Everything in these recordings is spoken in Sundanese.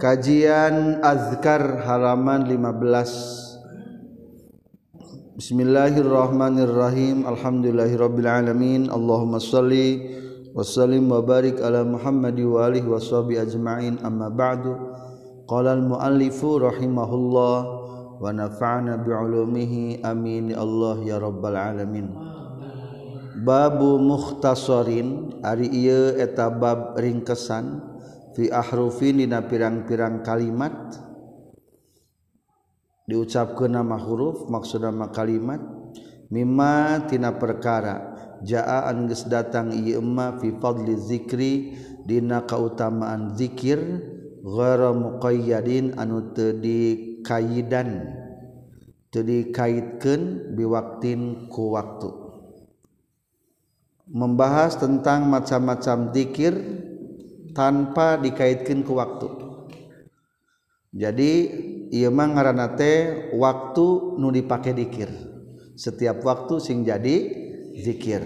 Kajian Azkar halaman 15 Bismillahirrahmanirrahim. Alhamdulillahirabbil alamin. Allahumma shalli wa sallim wa barik ala Muhammad wa alihi washabi ajmain. Amma ba'du. Qala al muallifu rahimahullah wa nafa'na bi ulumihi amin. Ya Allah ya rabbal alamin. Babu mukhtasarin. Ari ieu eta bab ringkesan. fi ahrufin dina pirang-pirang kalimat. Diucapkan nama huruf maksud nama kalimat. Mimma tina perkara jaa an datang ieu emma fi fadli zikri dina kautamaan zikir ghara muqayyadin anu teu dikaidan teu dikaitkeun biwaktin ku waktu. Membahas tentang macam-macam zikir -macam tanpa dikaitkan ke waktu. Jadi Imang ngaranate waktu nu dipakai dikir. Setiap waktu sing jadi zikir.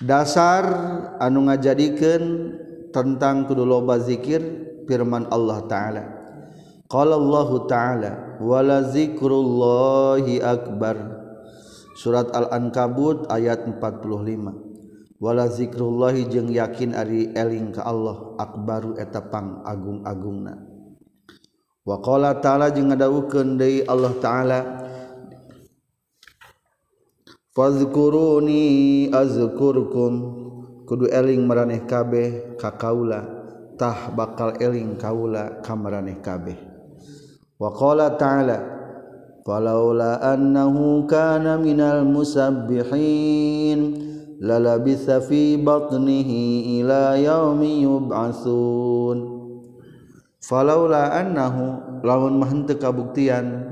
dasar anu ngajadikan tentang kudu loba zikir firman Allah taala. Qala Allah taala wala zikrullahi akbar. Surat al-ankabut ayat 45 wala zikrullahi jeung yakin ari eling ka Allah akbaru etapang agung-agungna. Waqala ta'ala jeung ngadawukeun deui Allah ta'ala fazkuruni azkurkum. Kudu eling maraneh kabeh ka kaula tah bakal eling kaula ka maraneh kabeh. Waqala ta'ala falaula annahu kana minal musabbihin lalabisa fi batnihi ila yaumi yub'atsun falaula annahu lawan mah kabuktian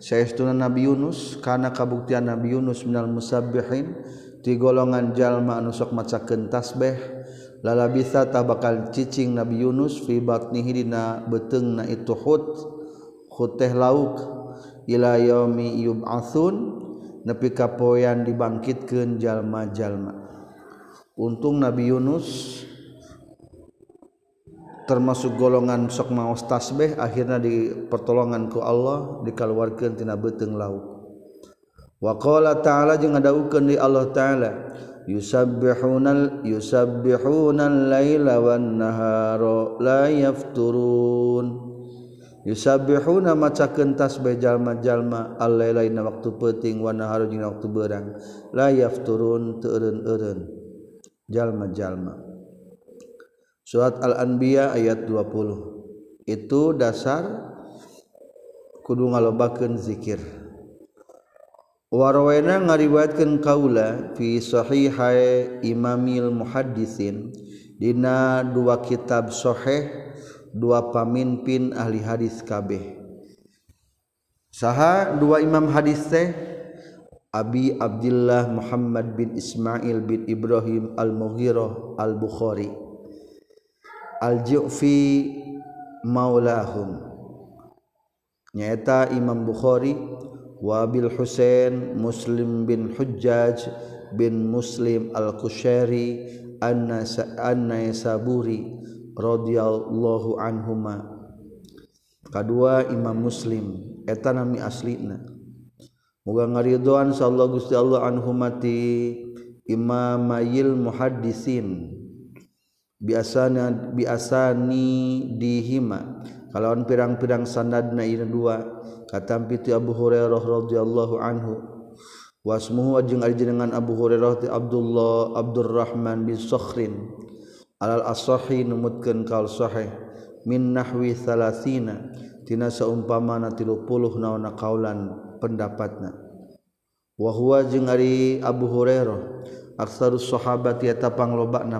saestuna Nabi Yunus kana kabuktian Nabi Yunus minal musabbihin ti golongan jalma anu sok macakeun tasbih lalabisa tah bakal cicing Nabi Yunus fi batnihi dina beteungna itu hut khuteh lauk ila yaumi yub'atsun nepi kapoyan dibangkitkan jalma-jalma. Untung Nabi Yunus termasuk golongan sok maos tasbih akhirnya di pertolongan ku Allah dikaluarkan tina beteng laut wa qala ta'ala jeung ngadawukeun di Allah ta'ala yusabbihunal yusabbihunal laila wan nahara la yafturun. yusabihuna maca kentas bae jalma-jalma allaila waktu peuting wa naharu dina waktu beurang. La yafturun teu eureun-eureun jalma-jalma. Surat al-anbiya ayat 20 itu dasar kudu ngalobakeun zikir. Warwena ngariwayatkeun kaula fi sahihai imamil muhaddisin dina dua kitab sahih dua pamimpin ahli hadis kabeh. Saha dua imam hadis teh? Abi Abdullah Muhammad bin Ismail bin Ibrahim Al-Mughirah Al-Bukhari. Al-Ju'fi maulahum. Nyata Imam Bukhari Wabil Husain Muslim bin Hujjaj bin Muslim Al-Kushairi An-Naisaburi rodhiyallahu anhuma. Kedua Imam Muslim eta nami aslina muga ngaridhoan sallallahu gusti Allah anhumati Imam Mayil Muhaddisin. Biasana biasani dihima. Kalawan pirang-pirang sanadna ieu dua katampi ti Abu Hurairah radhiyallahu anhu. Wasmuhu jeung ari jenengan Abu Hurairah ti Abdullah Abdurrahman bin Sakhrin. alal asohi numutkeun kaul sahih min nahwi salasina tina saumpama na tilu puluh naona kaulan pendapatna. Wahwa jeung ari Abu Hurairah aksarus sahabat ya tapang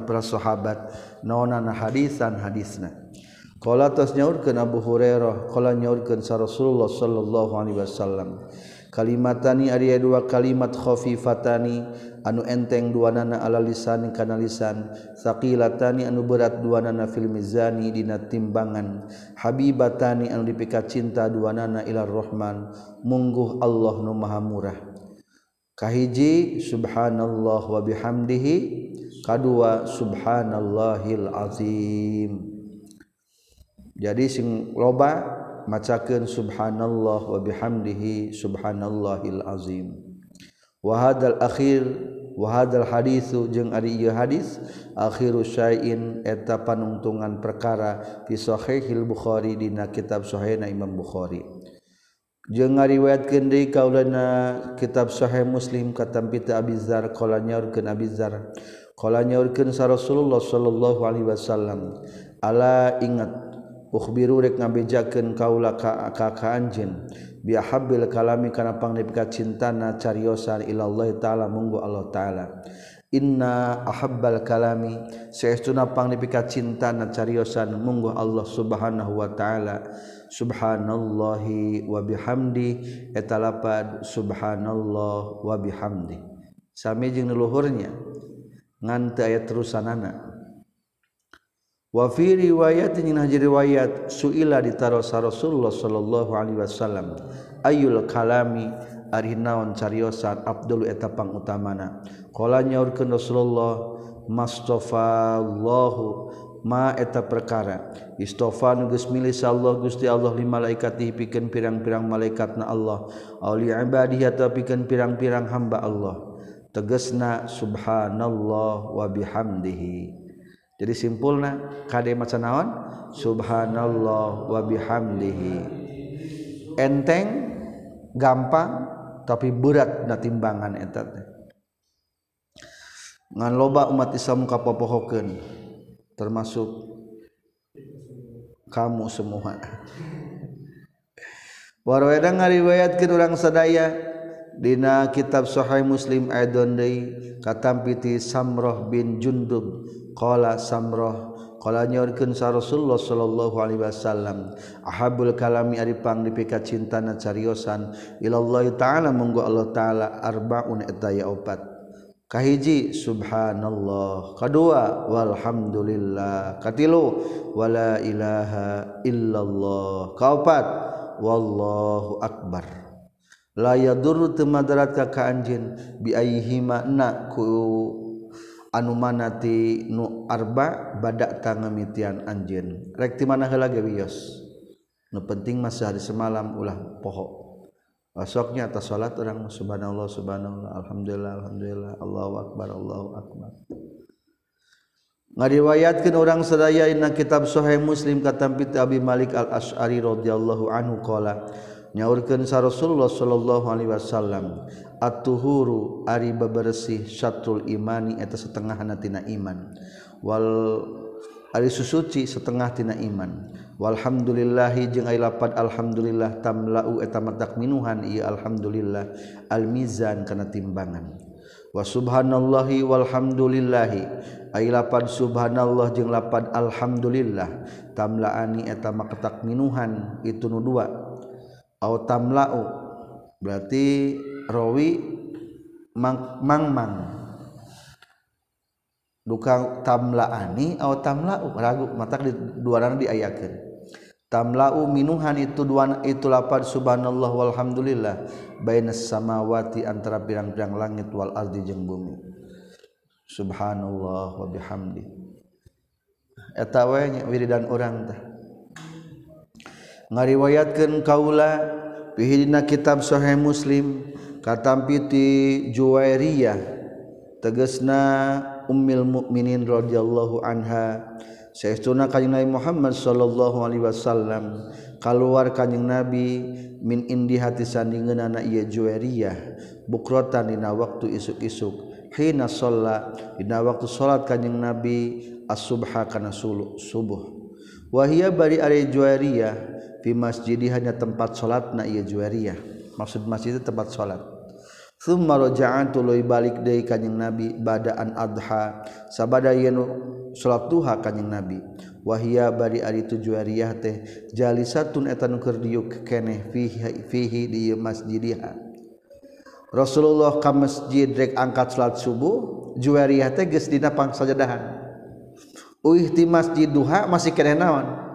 para sahabat naona na hadisan hadisna. Qala tos nyaurkeun Abu Hurairah qala nyaurkeun sa Rasulullah sallallahu alaihi wasallam Kalimatani ari dua kalimat khafifatani anu enteng dua nana ala lisan kana lisan. Saqilatani anu berat dua nana fil mizani dina timbangan. Habibatani anu dipika cinta dua nana ila rahman. Mungguh Allah nu maha murah. Kahiji subhanallah wa bihamdihi. Kadua subhanallahil azim. Jadi sing loba macakeun subhanallah wa bihamdihi subhanallahil azim. Wa hadzal akhir wahadal hadisu jeung ari ieu hadis akhiru syai'in eta panungtungan perkara fi sahihil bukhari dina kitab sahihna imam bukhari. Jeung ngariwayatkeun deui kaulana kitab sahih muslim katampi ta abi dzar qala nyaurkeun abi dzar qala nyaurkeun sa rasulullah sallallahu alaihi wasallam ala ingat ukhbiru rek ngabejakeun kaula ka ka anjeun. bihabbil kalami kana pangnipika cintana cariosan ilallahi taala munggu Allah taala. Inna ahabbal kalami saestuna pangnipika cintana cariosan munggu Allah subhanahu wa taala. Subhanallahi wa bihamdi eta lapad subhanallah wa bihamdi. Sami jeung luhurnya ngan teu aya terusanana. wafi riwayat jeung hiji riwayat suila ditarosa Rasulullah sallallahu alaihi wasallam. Ayul kalami ari naon cariosan Abdul eta pangutamana qala nyaurkeun Rasulullah mastofa Allahu ma eta perkara. Istofa nu geus milih Allah Gusti Allah li malaikat pikeun pirang-pirang malaikatna Allah. Auli ibadi atawa pikeun pirang-pirang hamba Allah. Tegasna subhanallah wa bihamdihi. Jadi simpulna kade maca naon? Subhanallah wabihamdihi enteng gampang tapi berat na timbangan eta ngan loba umat Islam kapopohokeun termasuk kamu semua. Warweda ngariwayatkeun urang sadaya dina kitab Sahih Muslim aidon deui katampiti Samroh bin Jundub qala samroh qala nyorkeun sa Rasulullah sallallahu alaihi wasallam ahabul kalami ari panglipika cintana cariosan ilallahi taala munggu Allah taala arbaun eta ya opat. Kahiji subhanallah. Kadua walhamdulillah. Katilu wala ilaha illallah. Kaopat wallahu akbar. La yadur tumadarat ka ka anjeun bi aihima na ku anu manati nu arba badak tangamitian anjen rekti mana heula ge wios nu penting mah sehari semalam ulah poho. Besoknya atas salat orang subhanallah subhanallah alhamdulillah alhamdulillah allahu akbar allahu akbar. Ngariwayatkeun orang sadaya dina kitab sahih muslim katampi abi malik al asy'ari radhiyallahu anhu qala nyaurkeun sa Rasulullah sallallahu alaihi wasallam at-tuhuru ari bebersih syatrul imani eta setengahna tina iman. Wal ari susuci setengah tina iman. Walhamdulillahi jeung ai lapat alhamdulillah tamlau eta matak minuhan ieu alhamdulillah almizan kana timbangan. Wa subhanallahi walhamdulillahi ai lapat subhanallah jeung lapat alhamdulillah tamlaani eta matak minuhan itu nu dua. au tamla'u. Berarti rawi mang mang, mang. duka tamla'ani au tamla'u. Ragu matak di dua diayakeun. Tamla'u minuhan itu dua itu lapar subhanallah walhamdulillah. Bainas samawati antara pirang-pirang langit wal ardi jeung bumi. Subhanallah wa bihamdi. Eta we wiridan urang teh. Ngariwayatkeun kaula pihidina kitab Sahih Muslim katampiti Juwairiyah tegesna Ummil Mukminin radhiyallahu anha. Sayyiduna kanjeng Nabi Muhammad sallallahu alaihi wasallam keluar kanjeng Nabi min indi hati sandingeunana ieu Juwairiyah bukrotan dina waktu isuk-isuk. Hina sholat dina waktu sholat kanjeng Nabi as-subha kana subuh. Wahia bari ari Juwairiyah fi masjidi hanya tempat salat na ieu juwariyah maksud masjid itu tempat salat thumma raja'an tuluy balik deui kanjing nabi badaan adha. Sabada yeun salat duha kanjing nabi. Wahia bari ari tu juwariyah teh jalisatun eta nu keur diuk keneh fihi fihi di masjidiha Rasulullah ka masjid rek angkat salat subuh juwariyah teh geus dina pangsajadahan uih ti masjid duha masih keneh naon?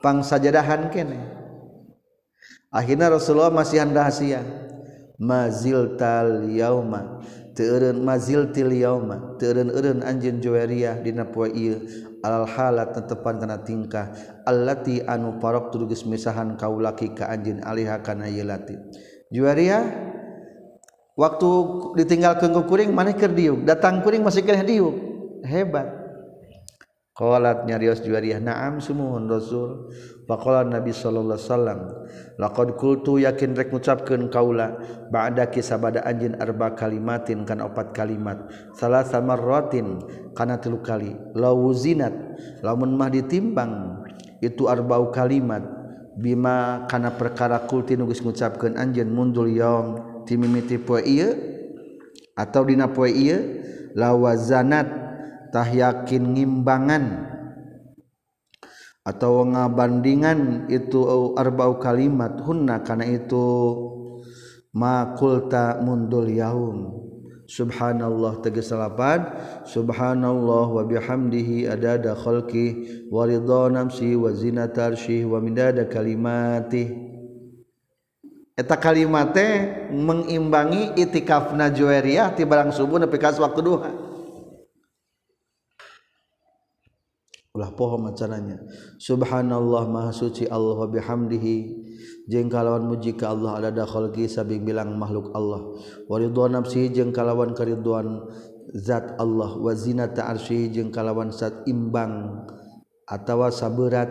pang sajadahan kene. Akhirnya Rasulullah masih rahasia maziltal yauma. Teureun maziltil yauma. Teureun-eureun anjeun juweriyah dina poe ieu. Alal halat tetepan kana tingkah. Allati anu parok tu geus misahan kaulaki ka anjeun alihah kana ieu latih juweriyah waktu ditinggal ku kuring maneh keur diuk. Datang kuring masih keur diuk. Hebat. Qalat nyarios juariah na'am sumuhun Rasul. Faqala Nabi sallallahu alaihi wasallam, laqad qultu yakin rek ngucapkeun kaula ba'da kisabada anjin arba kalimatin kana opat kalimat, salah samarratin kana tilu kali. Lawuzinat lamun mah ditimbang itu arbau kalimat bima kana perkara kulti geus ngucapkeun anjeun mundul yaum timimiti poe ieu atau dina poe ieu lawazanat tah yakin ngimbangan. Atau ngabandingan itu arbau kalimat. Hunna karena itu makulta mundul yaum. Subhanallah tegas salapan subhanallah wa bihamdihi adada khalqi wa ridha nafsi wa zinata arsyih wa midada kalimati eta kalimate mengimbangi itikafna juweriyah ti barang subuh nepi waktu duha ulah poho macananya. Subhanallah maha suci Allah wa bihamdihi. Jeung kalawan muji ka Allah ada dakhalqi sabing bilang makhluk Allah. Wa ridwan nafsi jeung kalawan karidwan zat Allah. Wa zinata arsy jeung kalawan zat imbang atawa saberat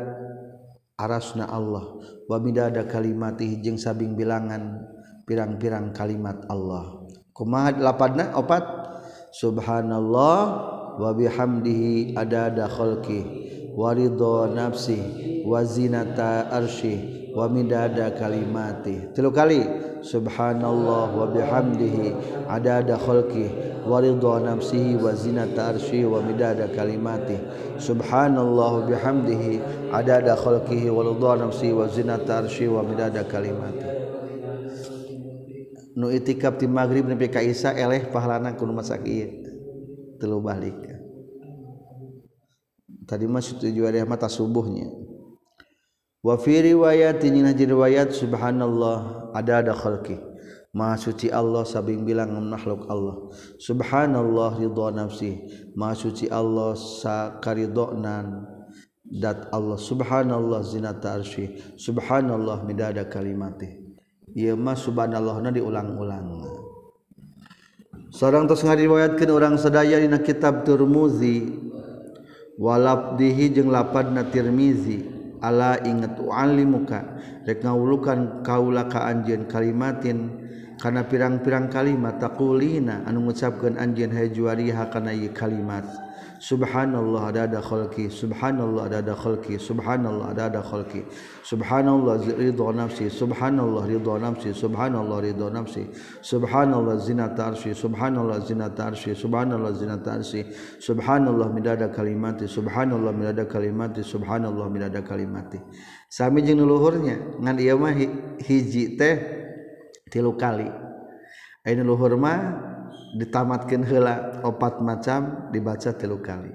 arasna Allah. Wa midada kalimatihi jeung sabing bilangan pirang-pirang kalimat Allah. Kumaha lapadna opat. Subhanallah. wabihamdihi adada khalqih waridho nafsih wazinata arsyih wa midada kalimatih tilu kali. Subhanallah wa bihamdihi adada khalqih wa ridha nafsihi wa zinata arsyihi wa midada kalimatih subhanallah wa bihamdihi adada khalqihi wa ridha nafsihi wa zinata arsyihi wa midada kalimatih nu itikaf di maghrib nepi ka isya eleh pahalana ku masak ieu telu balik. Tadi masih tujuh hari mata subuhnya. Wa fi riwayat riwayat subhanallah ada ada khalqi. Maha suci Allah sabing bilang makhluk Allah. Subhanallah ridha nafsi. Maha suci Allah sakaridonan dat Allah. Subhanallah zinata arsy. Subhanallah midada kalimati. Ieu mah subhanallah na diulang-ulang. Seorang tos ngariwayatkeun orang sadaya dina kitab Tirmizi walafdihi jeung lapadna Tirmizi. Ala inget alimuka rek ngawulukan kaula ka anjeun kalimatin. Kana pirang-pirang kalimat taqulina anu ngucapkeun anjeun hayjuariha kana ieu kalimat. Subhanallah ada ada khalqi. Subhanallah ada ada khalqi. Subhanallah ada ada khalqi. Subhanallah ridha nafsi. Subhanallah ridha nafsi. Subhanallah ridha nafsi. Subhanallah zinata arsy Subhanallah zinata arsy Subhanallah zinata arsy Subhanallah midada kalimati. Subhanallah midada kalimati. Subhanallah midada kalimati. Sami jeung luhurnya ngan ieu mah hiji teh tilu kali. Aya luhur mah ditamatkan hela opat macam dibaca tilu kali.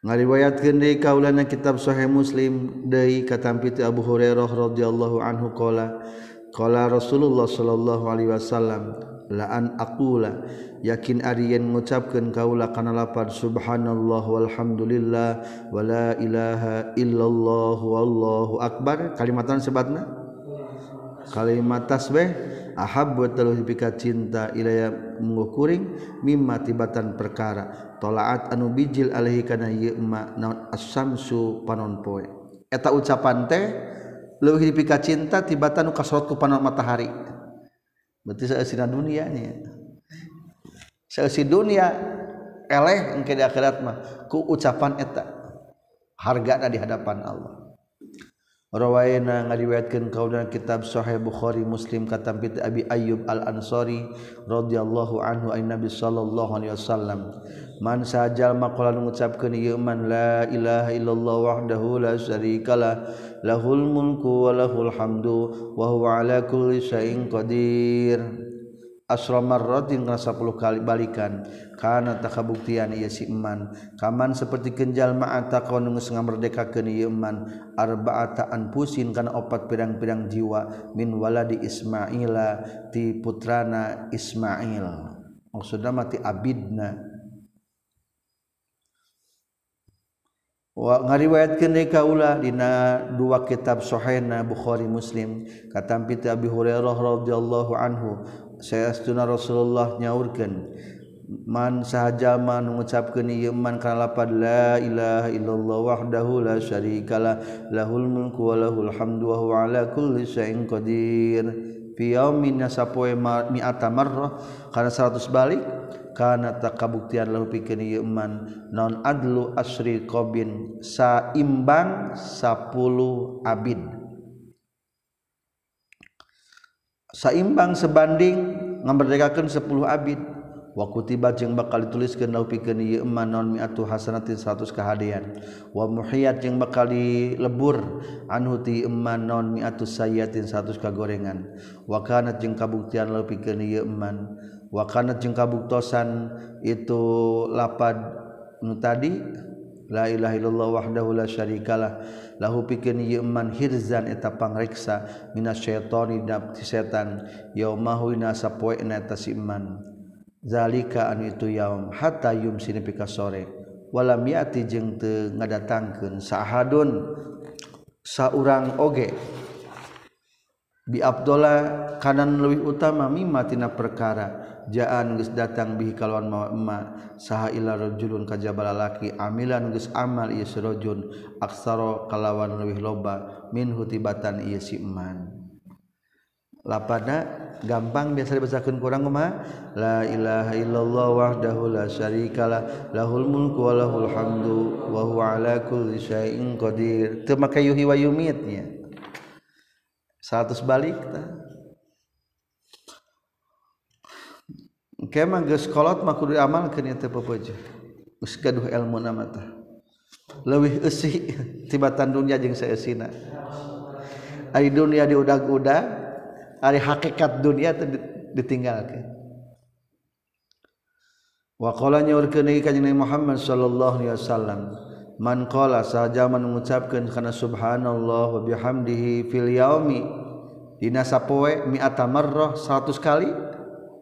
Ngariwayat deui kaulana kitab Sahih Muslim dari katampi Abu Hurairah radhiyallahu anhu qala qala Rasulullah sallallahu alaihi wasallam laan aqula yakin ariyen ngucapkeun kaula kana lapar subhanallah walhamdulillah wala ilaha illallah wallahu akbar. Kalimatan sebatna? Kalimat tasbih? ahabbu teluh bika cinta ilaya mengukuring mimma tibatan perkara. Tolaat anu bijil alaihi kana ieu ma naon as-samsu panon poe. Eta ucapan teh leuwih dipika cinta tibatan nu kasrot ku panon matahari. Berarti saeusina dunia nya. Saeusi dunia eleh engke di akhirat mah ku ucapan eta. Hargana di hadapan Allah. Rawaina ngariwayatkeun kaul kitab Sahih Bukhari Muslim kata Abi Ayyub Al-Ansari radhiyallahu anhu ain Nabi sallallahu alaihi wasallam. Man sajal maqala ngucapkeun ieu man la ilaha illallah wahdahu la syarikalah lahul mulku wa lahul hamdu wa huwa ala kulli syai'in qadir. asromarrotin rasa puluh kali balikan. Karena takabuktiannya ia si iman kaman seperti kenjal ma'ata kau nungus ngamerdeka kini iman ya arba'ataan pusin karena opat pirang-pirang jiwa. Min waladi ismaila ti putrana ismail. Oh, Maksudnya mati abidna. Wa ngariwayatkeun deui kaula dina dua kitab sahihna Bukhari Muslim. Katampi Abi Hurairah radhiyallahu anhu sayauna Rasulullah nyaurkeun man sahajaman mengucapkan iman kalapad la ilaha illallah wahdahu la syarikalah lahul mulku wa lahul hamdu wa huwa ala kulli syai'in qadir. Fi yaumin nasapoe mi'ata marrah kana 100 balik kana takabuktian lahu pikir ieu iman non adlu asri qabin saimbang 10 abid. saimbang sebanding ngamerdekakeun 10 abid. Wa kutiba jeung bakal dituliskeun lau pikeun ieu iman non miatu hasanatin 100 kahadean wa muhiyat jeung bakal dilebur anhu ti iman non miatu sayyatin 100 kagorengan. Wa kanat jeung kabuktian lau pikeun ieu iman wa kanat jeung kabuktosan itu lapad nu tadi la ilaha illallah wahdahu la syarikalah. Lahu pikeun ieu man hirzan eta pangreksa minasyaitani dina setan. Yaumahu ina sapoena eta si iman zalika anu itu yaum. Hatta yumsini pika sore. Walam yati jeung teu ngadatangkeun sahadun saurang oge. Bi Abdullah kanan lebih utama mima tina perkara. jaan geus datang bihi kalawan mawa emma saha ila rajulun ka jabal laki amilan geus amal ieu sarojun aksara kalawan leuwih loba min hutibatan ieu si eman. Lapada gampang biasa dibacakeun kurang mah la ilaha illallah wahdahu la syarikalah lahul mulku wa lahul hamdu wa huwa ala kulli syai'in qadir. Teu make yuhi wa yumitnya 100 balik tah. Kemang mah geus kolot mah kudu diamalkeun eta pepeujeuh geus gaduh ilmu na mata leuwih eusi tibatan dunia jeung saeusina ari dunia diudag-udag ari hakikat dunia teh ditinggalkeun. Wa qala nyaurkeun deui kanjeng Muhammad sallallahu alaihi wasallam man qala saja mengucapkeun kana subhanallah wa bihamdihi fil yaumi dina sapoe mi'ata marrah 100 kali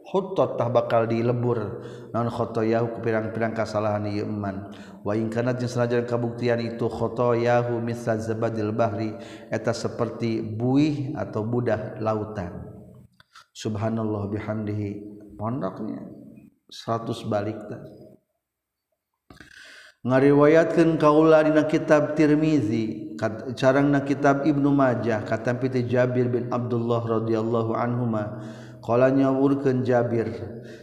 huttatah bakal dilebur. Non khotoyahu ku pirang-pirang kasalahan ieu iman. Wa in kana jeung sanajan kabuktian itu khotoyahu misal zabadil bahri eta seperti buih atau budah lautan. Subhanallah bihamdihi pondoknya 100 balik tah. Ngariwayatkeun kaula dina kitab Tirmizi carangna kitab Ibnu Majah katam piti Jabir bin Abdullah radhiyallahu anhuma. nyawurkan Jabir,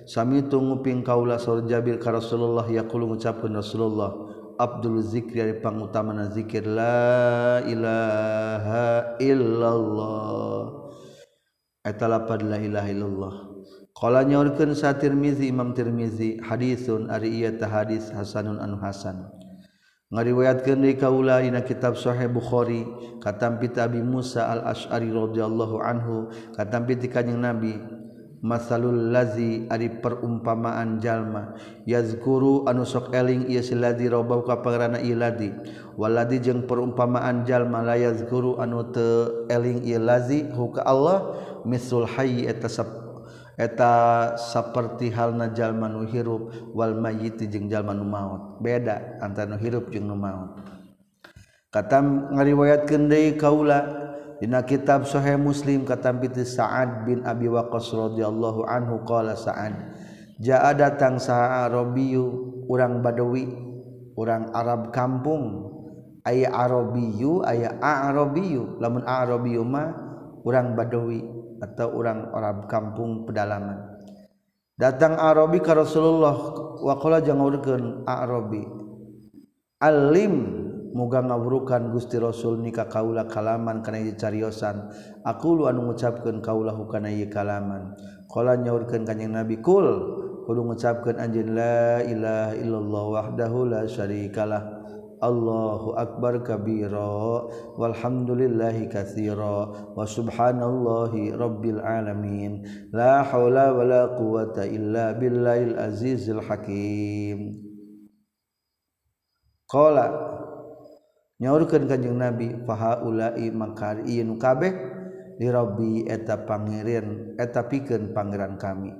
sami tunguping kaula saur Jabir ka Rasulullah yaqulu ngucapkeun Rasulullah Abdul zikri ari pangutamana zikir la ilaha illallah. Eta lapad la ilaha illallah. Kala nyaurkeun sa Tirmizi Imam Tirmizi hadisun ari ieu tah hadis hasanun anu hasan. ngariwayatkeun dari kaula dina kitab Sahih Bukhari katampi Abi Musa Al Asy'ari radhiyallahu anhu katampi ti kanjeng Nabi masalul lazi ari perumpamaan jalma yazkuru anu sok eling ieu si ladzi robau ka pangarana ieu lazi waladi jeung perumpamaan jalma la yazkuru anu teu eling ieu lazi hu ka Allah misul hayy eta eta seperti hal jalma manu hirup wal mayiti jeung jalma nu maut. Beda antara nu hirup jeung nu maut. Kata ngariwayatkeun deui kaula dina kitab sahih muslim kata piti sa'ad bin abi waqqas radhiyallahu anhu qala sa'ad jaa datang saha arabiyu urang badawi urang arab kampung. Aya arabiyu aya arabiyu lamun arabiyu mah urang badawi. atau orang Arab kampung pedalaman. Datang Arabi ke Rasulullah waqala jeung Arabi alim muga ngawurukan Gusti Rasul nikah kaula kalaman kana ieu cariosan. Aku lu anu ngucapkeun kaula hukana ieu kalaman. Qala nyaurkeun kanjing Nabi kul kudu ngucapkeun anjeun la ilaha illallah wahdahu la syarikalah. Allahu akbar kabira. Walhamdulillahi katsira. Wa subhanallahi rabbil alamin. La haula wala quwata illa billahil azizil hakim. Qala nyaurkeun kanjeng nabi fahaula'i makari nu kabeh li rabbi eta pangeran eta pikeun pangeran kami.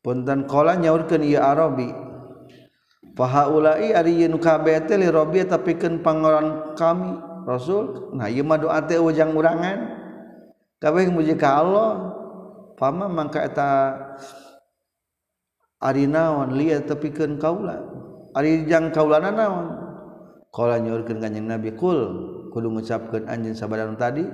punten kola nyaurkeun ieu arabi. Paha ulai ari nu kabeh teh li rabbi tapikeun pangoran kami rasul. Nah ieu mah doa teh ujang urangan. Kabeh muji ka Allah. Fama mangka eta ari naon li tapikeun kaula. Ari jang kaulana naon? Kola nyaurkeun kanjing nabi kul kudu ngucapkeun anjing sabadan tadi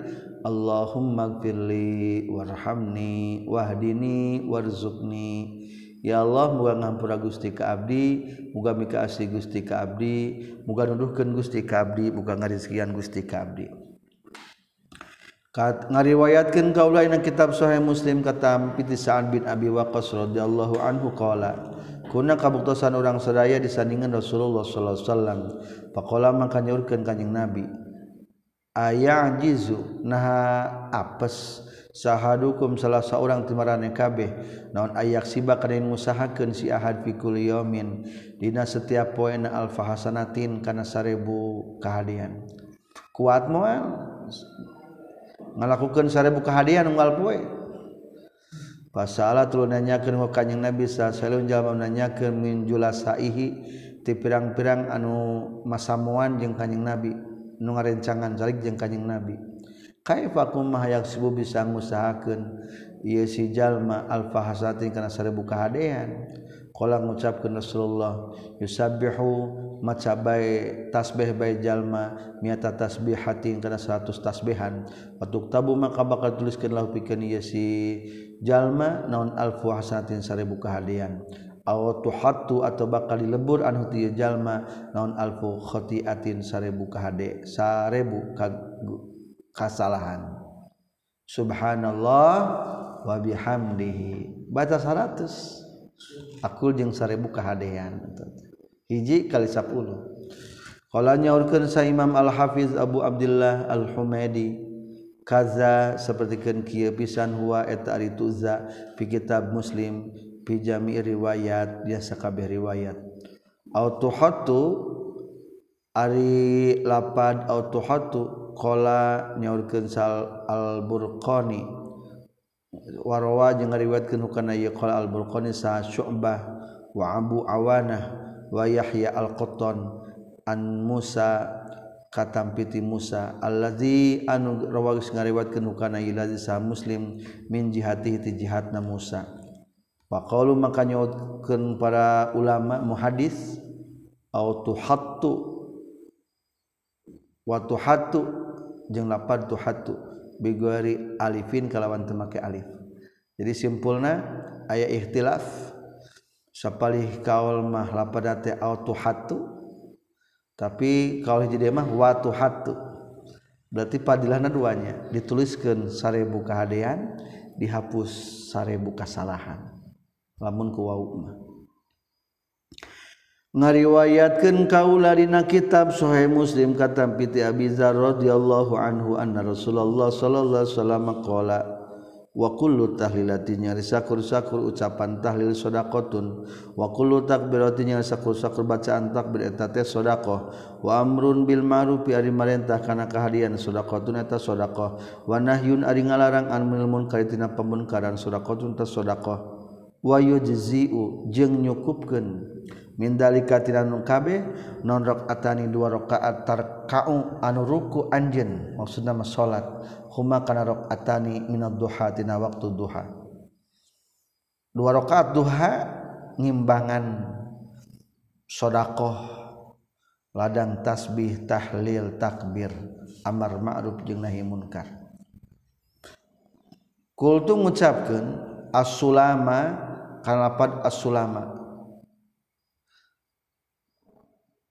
Allahumma gfirli warhamni wahdini warzuqni Ya Allah muga ngampura Gusti ka abdi muga mika asih Gusti ka abdi muga nuduhkeun Gusti ka abdi muga ngarizkian Gusti ka abdi Kat ngariwayatkeun kaula dina kitab sahih Muslim kata piti Sa'ad bin Abi Waqqas radhiyallahu anhu qala Kuna kabuktosan orang sadaya disandingan Rasulullah sallallahu alaihi wasallam. faqala maka nyaurkeun kanjing Nabi. ayah jizu naha apes. Sahadukum salah seorang timarane kabeh. Naon ayak siba kana ngusahakeun si ahad fi kulli yaumin dina setiap poena alfahasanatin kana sarebu kahadian. Kuat moal. Ngalakukeun sarebu kahadian unggal poe. Pasalah tuluy nanyakeun ka Kanjeng Nabi sallallahu alaihi wasallam nanyakeun min julasaihi ti pirang-pirang anu masamuan jeung Kanjeng Nabi. nu ngarencangan salik jeung kanjing nabi. Kaifa kum mahayak sibu bisa ngusahakeun? Ieu si jalma al fahasatin kana sarebu kahadean. Qala ngucapkeun Rasulullah yusabbihu maca bae tasbih bae jalma miata tasbihatin kana 100 tasbihan. Patuk tabu maka bakal tuliskeun lahu pikeun ieu si jalma naon alfu hasatin sarebu kahadean. tuhhatu atau bakal dilebur anu tijallma naon alfu khotiatin sarebu kahade sarebu kasalahan. Subhanallah wa bihamdihi. Baca 100 akul jeung sarebu kahadean. Hiji kali 10 kalau nyaurkeun sa Imam Al Hafiz Abu Abdullah Al Humaidi kaza sapertikeun kieu pisan huwa eta ari tuza fi kitab Muslim. Pijami riwayat biasa kabeh riwayat. Autuhatu ari lapad autuhatu kola nyaurkeun sal al burqani warawa jeung ngariwayatkeun hukana ieu qala al burqani sa syu'bah wa abu awanah wa yahya al qattan an musa katampiti Musa. Alladzi anu rawagis ngariwayatkeun hukana ieu sa muslim min jihatihi ti jihadna Musa Pakalu maka nyautkan para ulama muhadis au tuhattu watu tuhattu jeung lapar tuhattu. Bigori alifin kalawan temake alif. Jadi simpulna aya ikhtilaf sapalih kaul mah lapada teh hatu tapi kaul jadi mah watu hatu Berarti padilahna duanya. Dituliskeun sarebu kahadean dihapus sarebu kasalahan. lamun ku ngariwayatkan kaula dina kitab Sahih Muslim kata piti Abi Dzar radhiyallahu anhu anna Rasulullah sallallahu alaihi wasallam qala wa kullu tahlilatin nyari sakur-sakur ucapan tahlil sedaqatun wa kullu takbiratin nyari sakur-sakur bacaan takbir eta teh wa amrun bil ma'ruf ari marentah kana kahadian sedaqatun eta sedaqah wa nahyun ari ngalarang anil munkar tina pamunkaran sedaqatun ta sedaqah wayuziu jeung nyukupkeun. Mindalikatinanungkabeh non atani dua rakaat tarka'u anu ruku anjeun. Maksudna nama salat huma kana rakaatani minad duha tina waktu duha. Dua rakaat duha ngimbangan sedekah ladang tasbih tahlil takbir amar ma'ruf jeung nahi munkar. Kultu ngucapkeun as-sulama kalapad as-sulama.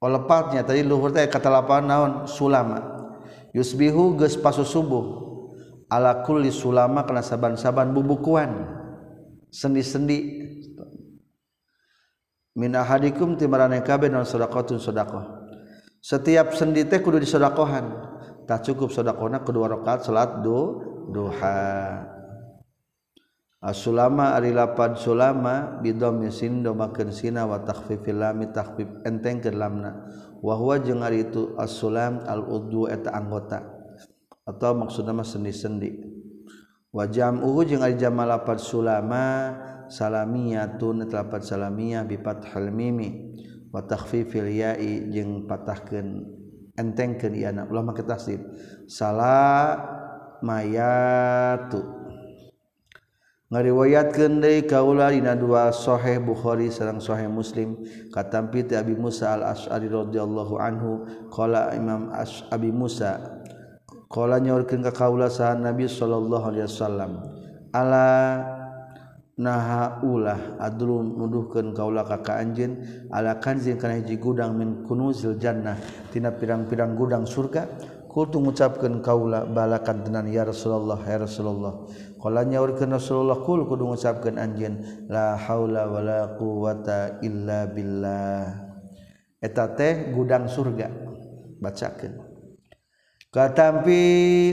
Oh, Olepatnya tadi luhur teh kata lapan naon? Sulama. Yusbihu geus pasu subuh. Ala kulli sulama kana saban-saban bubukuan. Sendi-sendi. Min ahadikum timarane kabeh naon sedaqatun sedaqah setiap sendi teh kudu disedakohan tak cukup sedaqona kedua rakaat salat du duha Asulama ari lapan sulama bidom yasin domakeun sina wa takhfifil lami takhfif entengkeun lamna. Wa huwa jeung ari itu as-sulam al udhu eta anggota. Atau maksudna mah sendi-sendi. Wa jam'uhu jeung ari jama lapan sulama salamiyatun eta lapan salamiyah bi fathil mimi. Wa takhfifil ya'i jeung patahkeun entengkeun ieu ulama ketasib salamayatu ngariwayatkeun deui kaula dina dua sahih Bukhari sareng sahih Muslim. Katampi ti Abi Musa Al-Asy'ari radhiyallahu anhu qala Imam As Abi Musa qala nyaurkeun ka kaula saha Nabi sallallahu alaihi wasallam ala naha ulah adulun nuduhkeun kaula ka ka anjeun ala kanzin kana hiji gudang min kunuzil jannah tina pirang-pirang gudang surga kultu ngucapkeun kaula balakan tenan ya Rasulullah ya Rasulullah Kalanya nyaurkeun Rasulullah kul kudu ngucapkeun anjeun la haula wala quwata illa billah. Eta teh gudang surga. Bacakeun. Katampi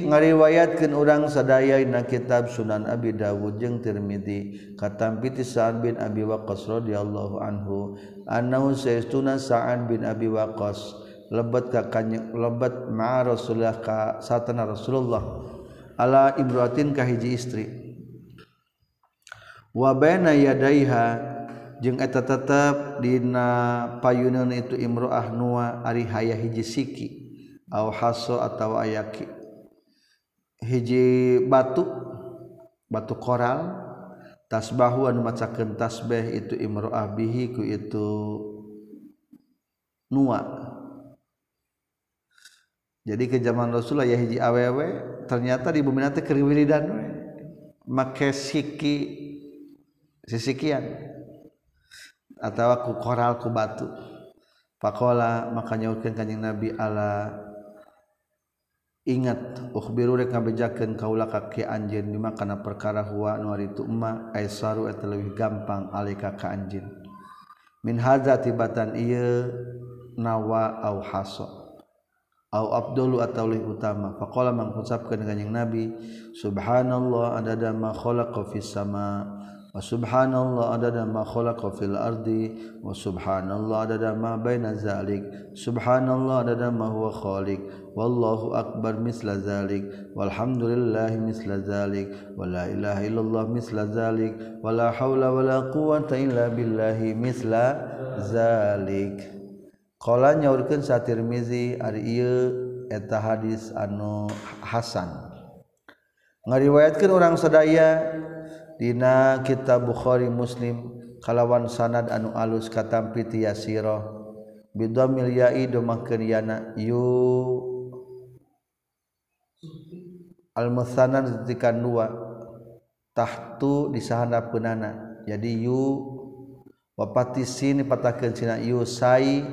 ngariwayatkeun urang sadaya dina kitab Sunan Abi Dawud jeung Tirmizi. Katampi ti Sa'ad bin Abi Waqqas radhiyallahu anhu, annahu sayyiduna Sa'ad bin Abi Waqqas lebet ka lebat ma Rasulullah ka satana Rasulullah ala imroatin ka hiji istri. Wa baina yadaiha jeung eta tetep dina payunan itu imroah nua ari hayah hiji siki au haso atawa ayaki. Hiji batu batu koral tasbahu anu macakeun tasbih itu imroah bihi ku itu nua. jadi ke zaman Rasulullah ya hiji awewe ternyata di bumi nanti keriwiridan we. Make siki sisikian. Atau ku koral ku batu. Pakola maka nyautkeun kanjing Nabi ala ingat ukhbiru rek ngabejakeun kaula ka ki anjeun bima kana perkara huwa nu ari tu emma aisaru eta leuwih gampang alika ka anjeun. Min hadza tibatan ieu nawa au hasa au afdalu atau lih utama. Faqala mengucapkan kanjeng nabi subhanallah adada ma khalaqa fis sama wa subhanallah adada ma khalaqa fil ardi wa subhanallah adada ma baina zalik subhanallah adada ma huwa khaliq wallahu akbar misla zalik walhamdulillah misla zalik wa la ilaha illallah misla zalik wa la haula wa la quwwata illa billahi misla zalik. Kala nyaurkeun sa ari ieu eta hadis anu hasan. Ngariwayatkeun urang sadaya dina kitab Bukhari Muslim kalawan sanad anu alus katampi ti yasirah bidhamil ya'i domahkeun yana yu al mutsanan dua tahtu disahana penana jadi yu wapati sini patahkan cina yu sai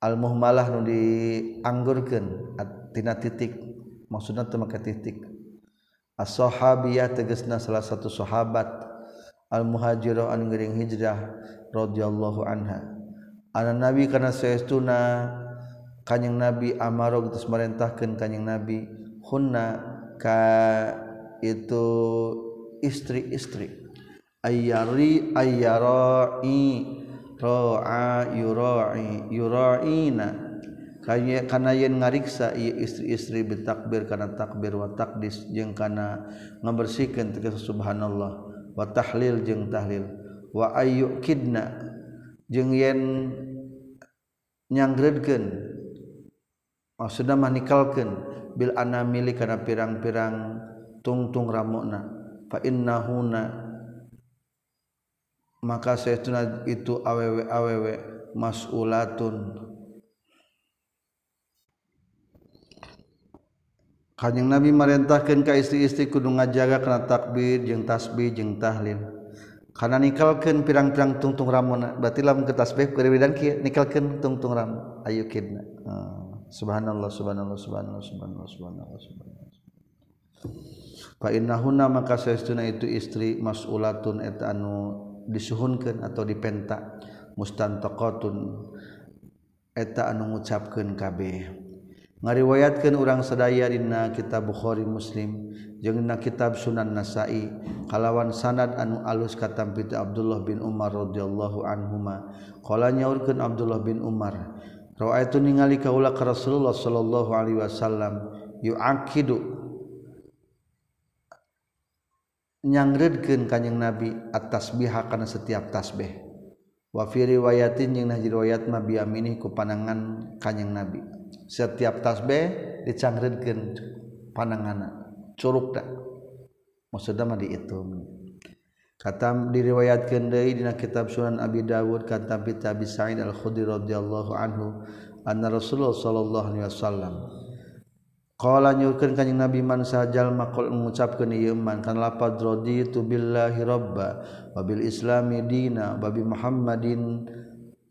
almuhmalah nu dianggurkeun tina titik. Maksudna teu make titik. As-sahabiyah tegasna salah satu sahabat al-muhajirah anu hijrah radhiyallahu anha. Ana nabi kana saestuna kanjing nabi amaro geus marentahkeun kanjing nabi. Hunna ka itu istri-istri. Ayyari ayyara'i. ro'a yura'i yura'ina. Kaya kana yen ngariksa ieu istri-istri bitakbir kana takbir wa takdis jeung kana ngabersihkeun tegas subhanallah. Wa tahlil jeung tahlil. Wa ayyukidna jeung yen nyanggreudkeun maksudna mah nikalkeun bil anamili kana pirang-pirang tungtung ramona fa innahuna maka sayatuna itu awewe awewe mas'ulatun Kanjeng Nabi merintahkan ke istri-istri kudu ngajaga kena takbir jeung tasbih jeung tahlil. Karena nikalkeun pirang-pirang tungtung ramona, berarti lamun ke tasbih keur dan kieu nikalkeun tungtung ram Ayo kidna. Ah, subhanallah subhanallah subhanallah subhanallah subhanallah subhanallah. Fa innahunna maka saestuna itu istri mas'ulatun eta anu disuhunkan atau dipenta. Mustan tokoun eta anu ngucapkeun kabeh. Ngariwayatkeun urang sadaya Dina kitab Bukhari muslim jena kitab Sunan Nasai. Kalawan sanad anu alus katampit Abdullah bin Umar radhiyallahu anhuma. Qala nyaurkeun Abdullah bin Umar ra'aitu ningali kaula ka Rasulullah sallallahu Alaihi Wasallam yuakidu nyangredkeun kanjing Nabi atas biha kana setiap tasbih. Wa fi riwayatin jeung nahji riwayat mah biamini ku panangan kanjing Nabi. Setiap tasbih dicangredkeun pananganna. Curug da. Maksudna mah diitung. Kata diriwayatkeun deui dina kitab Sunan Abi Dawud kata Abi Sa'id Al-Khudri radhiyallahu anhu anna Rasulullah sallallahu alaihi wasallam qala nyurkeun kanjing Nabi man sajal maqul ngucapkeun ieu man kan lafaz raditu billahi rabba wa bil islami dina wa bi muhammadin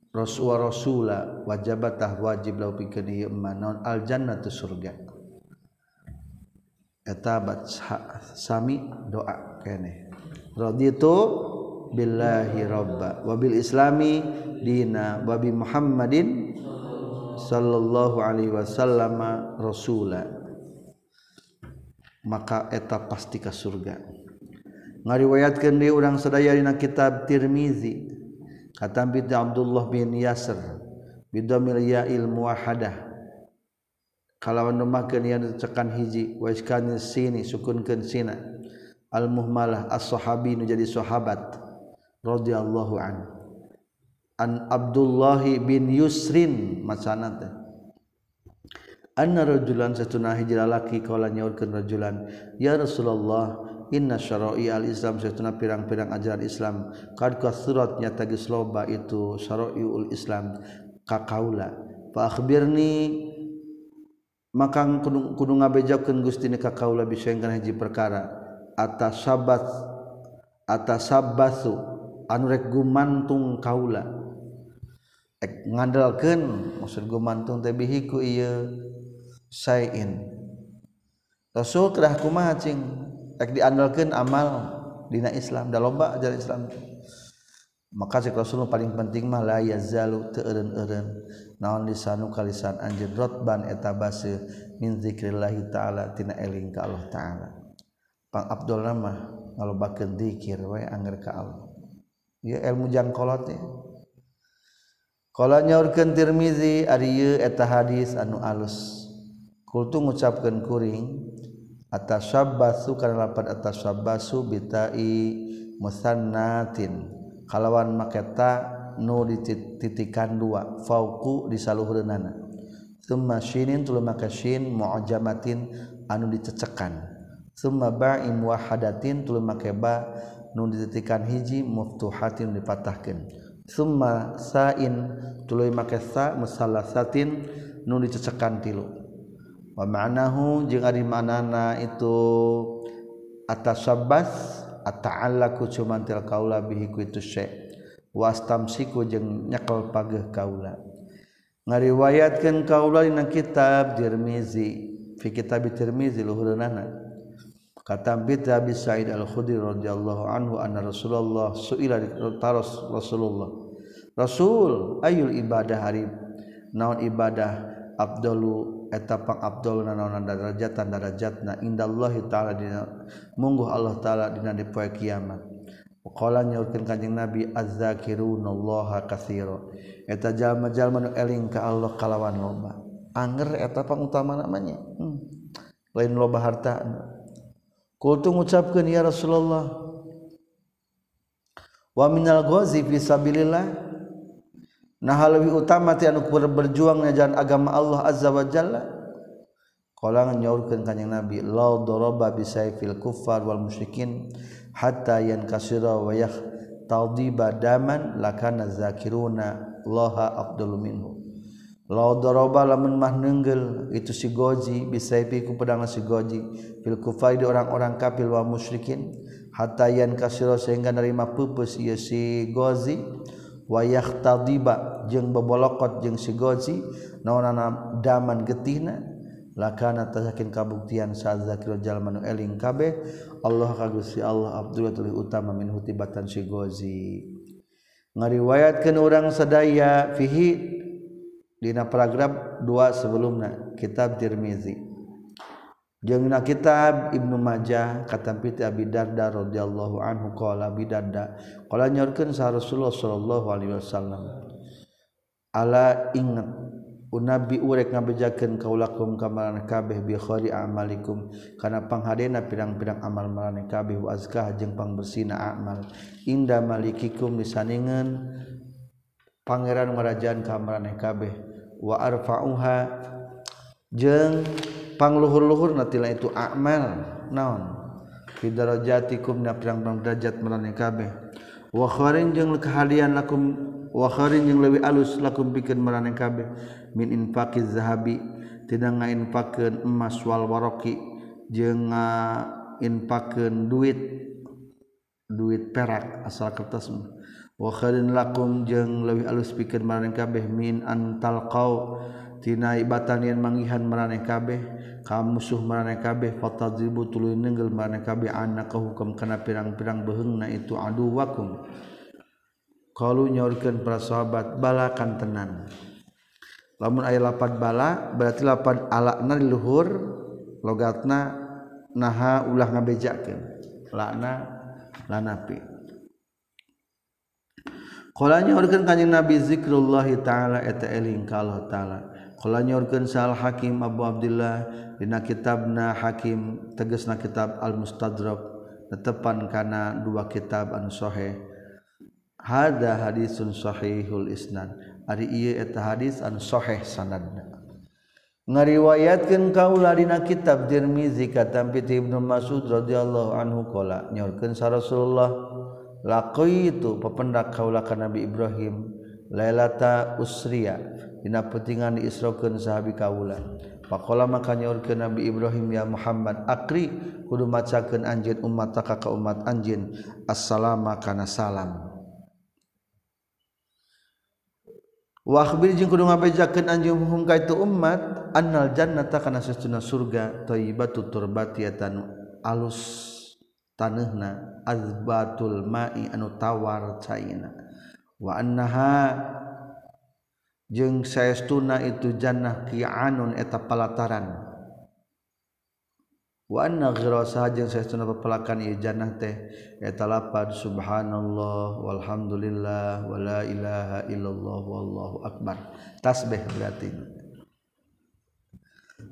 rasul rasula wajabatah wajib lau pikeun ieu man naon? Al jannatu surga. Eta sami doa keneh. Raditu billahi rabba wa bil islami dina wa bi muhammadin sallallahu alaihi wasallam rasula maka eta pasti ka surga. Ngariwayatkan dia urang sedaya dina kitab Tirmizi. Kata bi Abdullah bin Yasir bidamil ya'il muwahadah kalawan numakeun yang cekan hiji wa iskan sini sukunkeun sina. Al muhmalah as-sahabi nu jadi sahabat radhiyallahu an. An Abdullah bin Yusrin macanat anna rajulan satuna hiji lalaki qala nyaurkeun rajulan. Ya Rasulullah inna syara'i al-islam satuna pirang-pirang ajaran Islam. Kad kasurat nyata geus loba itu syara'iul Islam. Ka kaula. Fa akhbirni maka kudu, kudu ngabejakeun Gusti ka kaula bisa kana hiji perkara. Atas sabat atas sabatsu anu rek gumantung kaula. Ek ngandalkeun maksud gumantung teh bihiku ieu. sayin Rasul kerah kumaha cing rek diandalkeun amal dina Islam da lomba ajaran Islam maka cek Rasul paling penting mah la yazalu teu eureun-eureun naon lisanu kalisan anjeun rotban eta base min zikrillah taala tina eling ka Allah taala. Pang Abdul mah ngalobakeun zikir we anger ka Allah. Ieu ilmu jangkolot ya kalau nyaurkeun Tirmizi ari eta hadis anu alus. kultu ngucapkan kuring atas syabbasu karena lapan atas syabbasu bitai musannatin kalawan maketa nu dititikan dua fauku disaluhurunana summa shinin tulu maka shin mu'jamatin anu dicecekan. Summa ba'im wahadatin tulu maka ba nu dititikan hiji muftuhatin dipatahkan summa sa'in tulu maka sa musallasatin nu dicecekan tilu. wamanahu jeung ari manana itu atas sabas ata'allaku cuman til kaula bihi ku itu syai. Wastamsiku jeung nyekel pageh kaula. Ngariwayatkeun kaula dina kitab Tirmizi fi kitab Tirmizi luhurna kata bita Sa'id al-Khudri radhiyallahu anhu anna Rasulullah suila taras Rasulullah. Rasul ayul ibadah hari naon ibadah? Afdalu etapang Abdul darajatan darajat tanda darajatna indallahhi ta'ala mungguh Allah ta'ala dina dipoe kiamat Qala nyaurkeun Kanjeng Nabi azzakirunallaha katsira. Eta jalma-jalma nu eling ka Allah kalawan loba. Anger eta pangutama namanya. Hmm. Lain loba harta. Kultu ngucapkeun ya Rasulullah. Wa minal ghazi fi sabilillah nah lebih utama ti anu berjuang ngajaran agama Allah azza wa jalla qala nyaurkeun kanjing nabi la daraba bisayfil kuffar wal musyrikin hatta yankasira wa yakh tadiba daman lakana zakiruna laha afdalu minhu. La daraba lamun mah nenggel itu si goji bisayfi ku pedang si goji fil kufar di orang-orang kafir wa musyrikin hatta yankasira sehingga nerima pupus ieu si gozi wayah tadiba jeung bebolokot jeung sigozi naonana daman getihna lakana tasakin kabuktian saat zakir jalman eling kabeh Allah ka Gusti Allah Abdullah tuluy utama min hutibatan sigozi. Ngariwayatkeun urang sadaya fihi dina paragraf 2 sebelumna kitab Tirmizi. Jeung na kitab Ibnu Majah kata piti Abi Darda radhiyallahu anhu qala Abi Darda qala nyorkeun sa Rasulullah sallallahu alaihi wasallam Ala ingat unabi urek ngabejakeun kaulakum kamaran kabeh bi khairi amalikum kana panghadena pirang-pirang amal marane kabeh wa azkah jeung pangbersina amal. Inda malikikum disaningan pangeran marajan kamaran kabeh wa arfa'uha jeung pangluhur-luhur natila itu amal naon? Fidarajatikum na pirang-pirang derajat marane kabeh. Wa kharin jeung kahalian lakum wa kharin jeung leuwih alus lakum bikin marane kabeh. Min infaqiz zahabi tidak ngainfakeun emas wal waraqi jeung ngainfakeun duit duit perak asal kertas wa kharin lakum jeung leuwih alus pikeun marane kabeh. Min antal qau tina ibatan yang mangihan maraneh kabeh ka musuh maraneh kabeh fatadzibu tuluy nenggel maraneh kabeh anak hukum kana pirang-pirang beheungna itu adu wakum qalu nyaurkeun para sahabat balakan tenan. Lamun aya lapan bala berarti lapan alakna di luhur logatna naha ulah ngabejakeun. Lakna lanapi Qalanya nyaurkeun kanjing Nabi zikrullahi taala eta eling ka Allah taala. Kala nyorkeun Sal Hakim Abu Abdullah dina kitabna Hakim tegasna kitab Al Mustadrak netepan kana dua kitab anu sahih. Hada hadisun sahihul isnad. Ari ieu eta hadis anu sahih sanadna. Ngariwayatkeun kaula dina kitab Tirmizi katam Ibnu Mas'ud radhiyallahu anhu qala nyorkeun sa Rasulullah laqaitu papendak kaula ka Nabi Ibrahim lailata usriya dina petingan diisrokeun sahabi kaula pakola maka nyaurkeun Nabi Ibrahim ya Muhammad akri. Kudu macakeun anjeun umat ka ka umat anjeun. Assalamu kana salam. Wa akhbir jeung kudu ngabejakeun anjeun hum ka itu umat annal jannata kana sesuna surga thayyibatu turbatiatan alus taneuhna azbatul ma'i anu tawar caina. Wa annaha jeung saestuna itu jannah kianun eta palataran wa anna ghirasa jeung saestuna pepelakan ieu jannah teh eta lapad subhanallah walhamdulillah wala ilaha illallah wallahu akbar tasbih berarti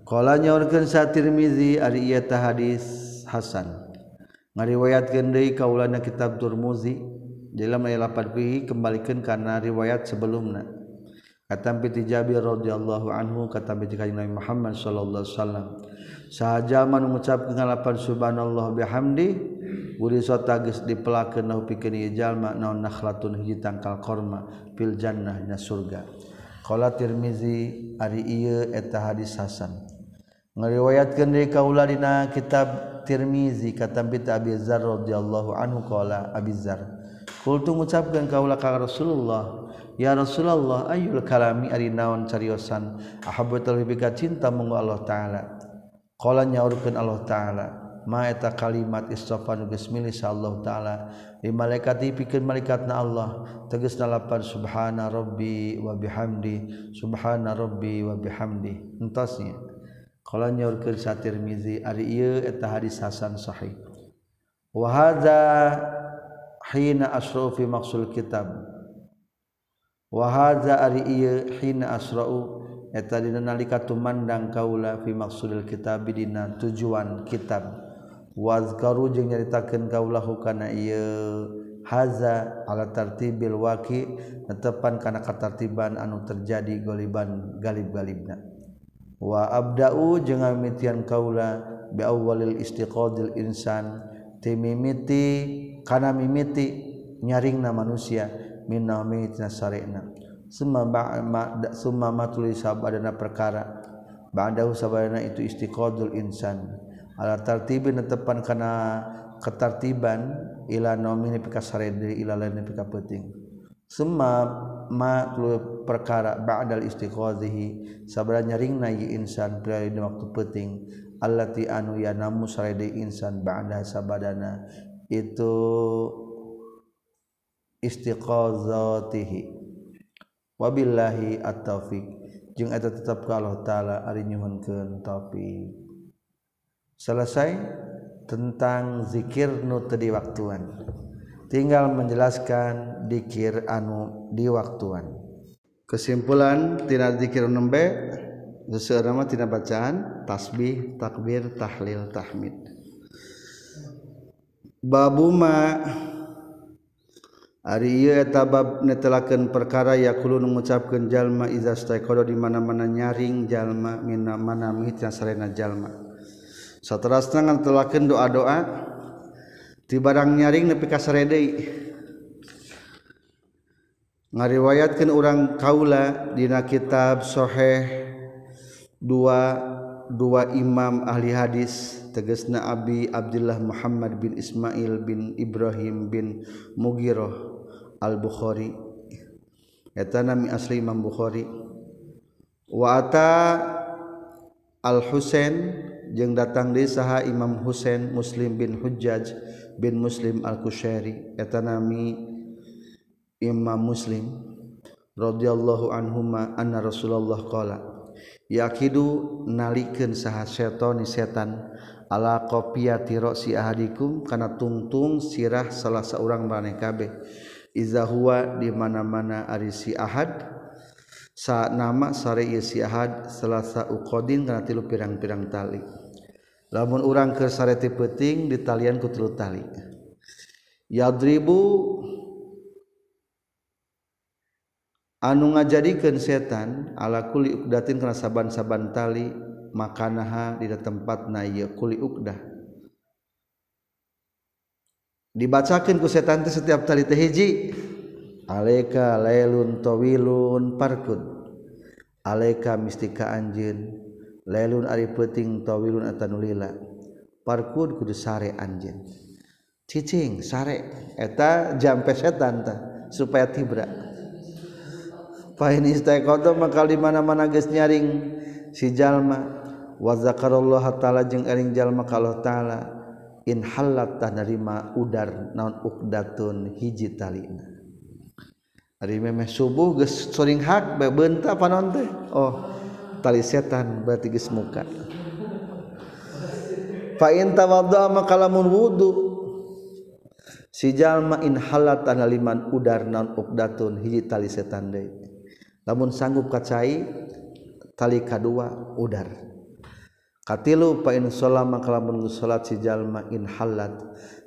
Kala nyaurkeun sa Tirmizi ari ieu tah hadis hasan. Ngariwayatkeun deui kaulana kitab Turmuzi dalam ayat 8 kuih kembalikan karena riwayat sebelumnya. kata piti Jabir radhiyallahu anhu kata piti kanjeng Nabi Muhammad sallallahu alaihi wasallam sahaja mengucapkan ngalapan subhanallah bihamdi buri sota geus dipelakeun nahu pikeun ieu jalma naon nakhlatun hiji tangkal korma fil jannah nya surga. Qala tirmizi ari ieu eta hadis hasan. Ngariwayatkeun deui kaula dina kitab Tirmizi kata piti Abi Dzar radhiyallahu anhu qala Abi Dzar kultu ngucapkeun kaula ka Rasulullah Ya Rasulullah ayul kalami ari naon cariosan? Ahabbatul bika cinta mung Allah taala. Qala nyaurkeun Allah taala ma eta kalimat istafa geus milih Allah taala? Di malaikat dipikeun malaikatna Allah tegasna lapan subhana rabbi wa bihamdi subhana rabbi wa bihamdi. Entosnya Qala nyaurkeun sa Tirmizi ari ieu eta hadis hasan sahih. Wa hadza hina asrofi maqsul kitab. wahaza ari ieu hina asra'u eta dina nalika tumandang kaula fi maqsudil kitab dina tujuan kitab. Wazkaru jeung nyaritakeun kaula hukana ieu haza ala tartibil waqi netepan kana katartiban anu terjadi goliban galib-galibna. Wa abda'u jeung amitian kaula bi awwalil istiqadil insan timimiti kana mimiti nyaringna manusia summa tulisabadana perkara. Ba'dahu sabadana itu istiqadul insan. Ala tartibin tepan kana ketartiban ila nomini pika sarede ila lain pika penting. Summa ma tulu perkara ba'dal istiqadhihi sabadana ringna ye insan pila dina waktu penting. Allati anu yanamu sarede insan ba'da sabadana. Itu istiqazatihi. Wabillahi at-taufiq. Jeung eta tetap ka Allah taala ari nyuhunkeun taufiq. Selesai tentang zikir nu teu diwaktuan tinggal menjelaskan dikir anu diwaktuan kesimpulan tina zikir nembe seseorang mah tina bacaan tasbih takbir tahlil tahmid. Babuma Ari tabab netelaken perkara yakulun mengucapkan jalma izastaqdo di mana-mana nyaring jalma mina mana mitnya sarena jalma. Saterasna ngatelakeun doa-doa ti barang nyaring nepi ka saredei. Ngariwayatkeun urang kaula dina kitab sahih dua dua imam ahli hadis tegesna Abi Abdullah Muhammad bin Ismail bin Ibrahim bin Mugiroh al-bukhari. Eta nami asli Imam Bukhari. Wa ata al-Husain jeung datang di saha Imam Husain Muslim bin Hujjaj bin Muslim al-Kushairi Eta nami Imam Muslim radhiyallahu anhuma anna Rasulullah qala yakidu nalikeun saha setan setan ala qopiyati ra'si ahadikum kana tungtung sirah salah seorang maneh kabeh. izahwa di mana-mana ari si ahad sa nama sare ieu si ahad selasa uqadin kana tilu pirang-pirang tali. Lamun urang keur sare ti peuting ditalian ku tilu tali. Yadribu anu ngajadikeun setan ala kuli uqdatin kana saban-saban tali makanaha di tempatna ieu kuli uqdah dibacakan ku setan teh setiap tali teh hiji. Alaika lailun tawilun parkud alaika mistika anjeun. Lailun ari peuting tawilun atanulila parkud kudu sare anjeun. Cicing sare. Eta jampe setan teh supaya tibra. Pahin istaikodo maka di mana-mana geus nyaring si jalma. Wazakarullah taala jeung ering jalma kalau taala. in halat tanarima udar naon ukdatun hiji talina ari memeh subuh geus soring hak bae beunta panon teh? Oh tali setan berarti geus muka. Fa in tawadda maka lamun wudu. Si jalma in halat tanaliman udar naon ukdatun hiji tali setan deui lamun sanggup kacai tali kadua udar. katilu pa in sallama kalamun salat si jalma in halat.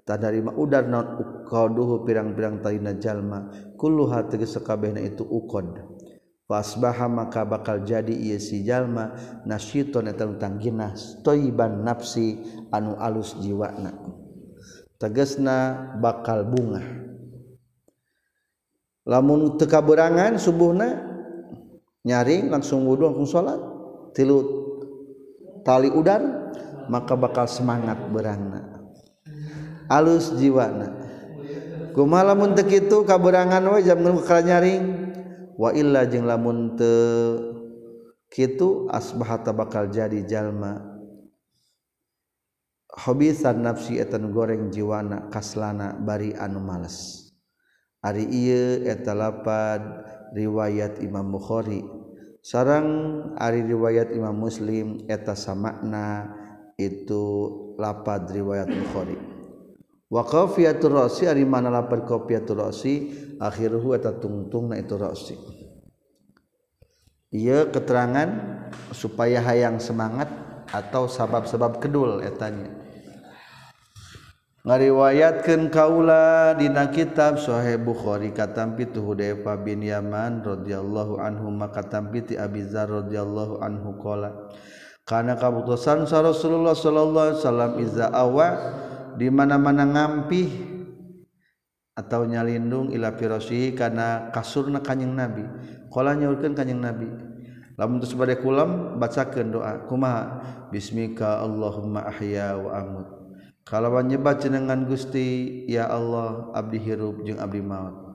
Tadarima udar naon uqaduhu pirang-pirang talina jalma. Kulluha tegas sakabehna itu uqad. Fasbaha maka bakal jadi ieu si jalma. Nasyiton eta tanggina toiban nafsi anu alus jiwana tegasna bakal bunga lamun teu kaberangan subuhna nyaring langsung wudu langsung salat tilu tali udar maka bakal semangat berangna alus jiwana. Kuma lamun teu kitu kaberangan we jam nyaring. Wa illa jeung lamun teu kitu asbahata bakal jadi jalma. Hobisan nafsi etan goreng jiwana kaslana bari anu males. Ari ieu eta lapad riwayat Imam Bukhari. sarang Ari riwayat Imam muslim eta samakna itu lapad riwayat Bukhari. Wa qafiyatur ra'si ari mana lapad qafiyatur ra'si akhiruhu eta tungtungna itu ra'si. Ieu keterangan supaya hayang semangat atau sabab-sabab kedul etanya. ngariwayatkan kaula dina kitab Sahih Bukhari katampi tu Hudayfa bin Yaman radhiyallahu anhu maka katampi ti Abi Dzar radhiyallahu anhu qala kana kabutusan sa Rasulullah sallallahu alaihi wasallam iza awa di mana-mana ngampih atau nyalindung ila firasihi kana kasurna kanjing Nabi. Qala nyaurkeun kanjing Nabi lamun teu bade kulam bacakeun doa. Kumaha? Bismika Allahumma ahya wa amut. kalawan nyebat jenengan Gusti ya Allah abdi hirup jeung abdi maut.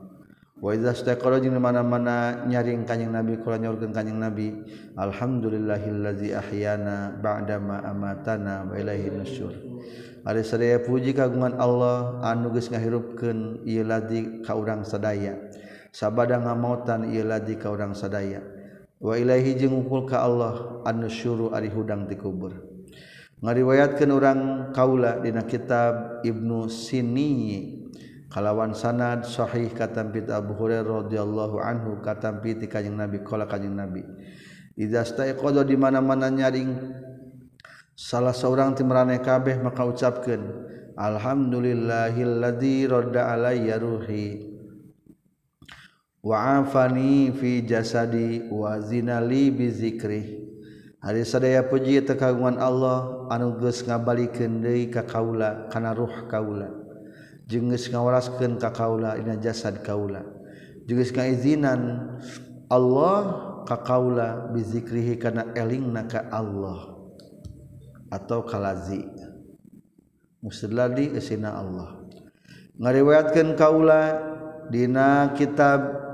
Wa istaqara jeung mana-mana nyaring kanjing nabi kula nyorkeun kanjing nabi alhamdulillahillazi ahyana ba'da ma amatana wa ilaihi nusyur. Ari sadaya puji kagungan Allah anu geus ngahirupkeun ieu ladi ka urang sadaya. Sabada ngamautan ieu ladi ka urang sadaya. Wa ilaihi jeung ka Allah anu syuru ari hudang ti kubur. ngariwayatkan orang kaula dina kitab Ibnu Sini kalawan sanad sahih katampit Abu Hurairah radhiyallahu anhu katampit kanjeng Nabi qala kanjeng Nabi idza di mana-mana nyaring salah seorang timrane kabeh maka ucapkeun alhamdulillahilladzi radda alayya ruhi wa afani fi jasadi wa zinali bi zikrih hari sadaya puji tekagungan Allah anuges ngabalikeun deui ka kaula kana ruh kaula. Jeung geus ngawaraskeun ka kaula dina jasad kaula. Jeung geus ngaizinan Allah ka kaula bizikrihi kana elingna ka Allah. Atau kalazi musdaladi esina Allah. Ngariwayatkeun kaula dina kitab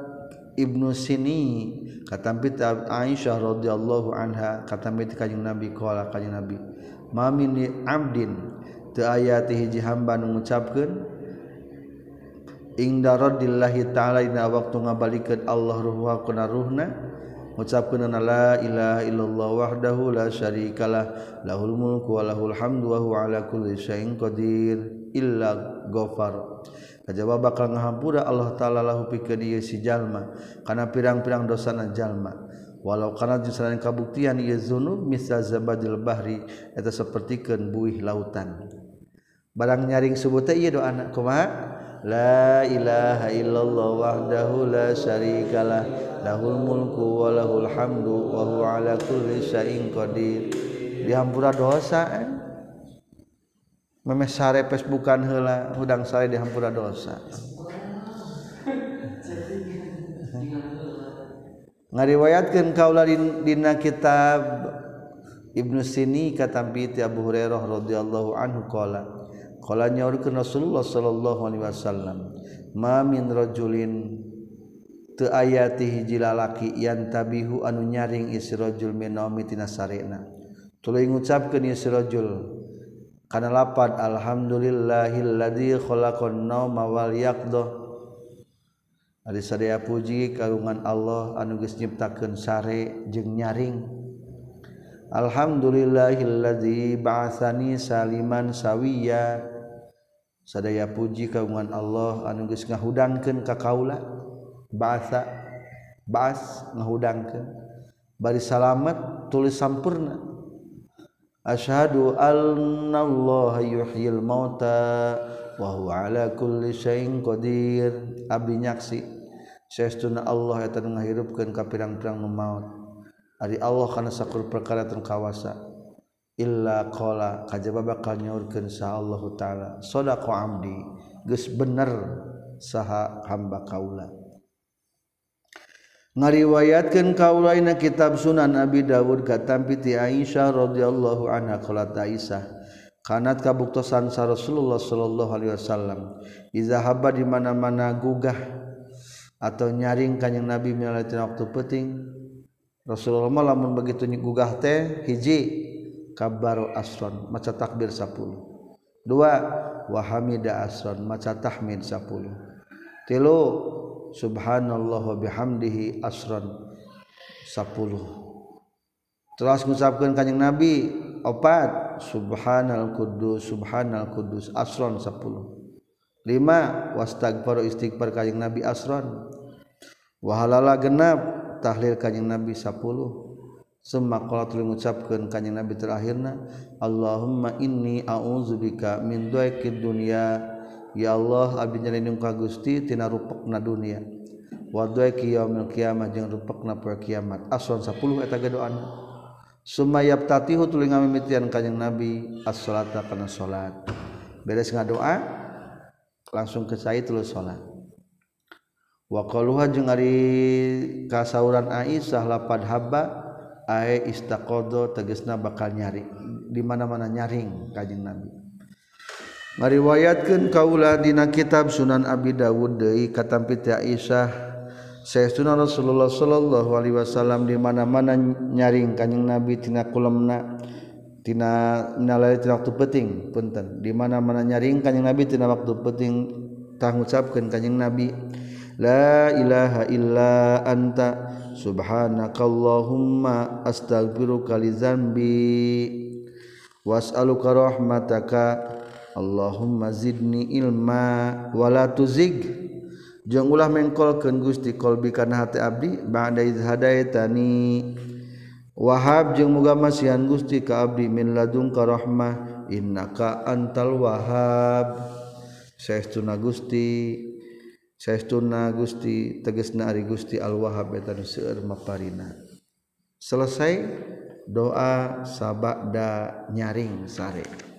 Ibnu Sini kata Aisyah radhiyallahu anha katampit kanjeng Nabi qala kanjeng Nabi mamin abdin teu aya ti hiji hamba nu ngucapkeun ta'ala dina waktu ngabalikeun Allah ruha kana ruhna ngucapkeun la ilaha illallah wahdahu la syarikalah lahul mulku wa lahul hamdu wa huwa ala kulli syai'in qadir illa ghafar. kajawab bakal ngahampura Allah taala lahu pikeun ieu si jalma kana pirang-pirang dosana jalma. Walau kana jusaran kabuktian ieu zunub misal zabadil bahri eta sapertikeun buih lautan. Barang nyaring subuh teh ieu doana kumaha la ilaha illallah wahdahu la syarikalah lahul mulku wa lahul hamdu wa huwa ala kulli syai'in qadir. Dihampura dosa eh? memes sare Facebookan heula hudang sare di hampura dosa. Ngariwayatkeun kaula dina kitab Ibnu Sini kata Abu Hurairah radhiyallahu anhu qala qala nyaurkeun Rasulullah sallallahu alaihi wasallam ma min rajulin teu aya ti hiji lalaki tabihu anu nyaring isi rajul tina sarena. Tuluy ngucapkeun isi rajul kana lapad alhamdulillahilladzi khalaqan nauma wal yaqdah. Ari sadaya puji kagungan Allah anu geus nyiptakeun sare jeung nyaring. Alhamdulillahilladzi ba'atsani saliman sawiya. Sadaya puji kagungan Allah anu geus ngahudangkeun ka kaula. Ba'atsa ba'as ngahudangkeun bari salamet tulis sampurna. Asyhadu anna Allah yuhyil mauta wa huwa ala kulli syai'in qadir. Abdi nyaksi saestuna Allah eta nu ngahirupkeun ka pirang-pirang nu maut. Ari Allah kana sakur perkara teu kawasa. Illa qala kajaba bakal nyaurkeun sa Allah taala. Sadaqa amdi. Geus bener saha hamba kaula. ngariwayatkan kaulaina kitab Sunan Abi Dawud katampi ti Aisyah radhiyallahu anha qalat Aisyah kanat kabuktosan sa Rasulullah sallallahu alaihi wasallam. Iza haba di mana-mana gugah atau nyaring kanjing Nabi minalatina waktu penting Rasulullah lamun begitu gugah teh hiji kabar asron maca takbir 10 dua wahamida asron maca tahmid 10 tilu subhanallah bihamdihi asron 10 terus mengucapkan kanjeng nabi opat. Subhanal kudus subhanal kudus asron 10 lima wastagfar istighfar kanjeng nabi asron wahalala genap tahlil kanyang nabi 10 semua kalau tulis mengucapkan kanyang nabi terakhirna Allahumma inni a'udzubika min duaikid dunya ya Allah abdi nyalindung ka Gusti tina rupekna dunia. Wa ki yaumil kiamat jeung rupekna poe kiamat. Asron 10 eta ge doana summa yabtatihu tuluy ngamimitian kanyang nabi as-salata kana salat. Beres ngadoa langsung ke saya tulus salat. Wa qaluha jeung ari kasauran Aisyah lapad haba ae istaqodo tegasna bakal nyari di mana-mana nyaring kanjing nabi. ngariwayatkan kaula dina kitab Sunan Abi Dawud deui katampi ti Aisyah. Sayyidina Rasulullah sallallahu alaihi wasallam di mana-mana nyaring kanjing Nabi tina kulemna tina nalai tina waktu penting punten. Di mana-mana nyaring kanjing Nabi tina waktu penting tah ngucapkeun kanjing Nabi la ilaha illa anta subhanakallahumma astaghfiruka li dzambi was'aluka rahmataka Allahumma zidni ilma wala tuzig. Jeung ulah mengkolkeun Gusti qalbi kana hati abdi ba'da iz hadaitani. Wahab jeung muga masihan Gusti ka abdi min ladunka rahmah innaka antal wahab. Saestuna Gusti saestuna Gusti tegasna ari Gusti al wahab eta nu seueur maparina selesai doa sabada nyaring sare.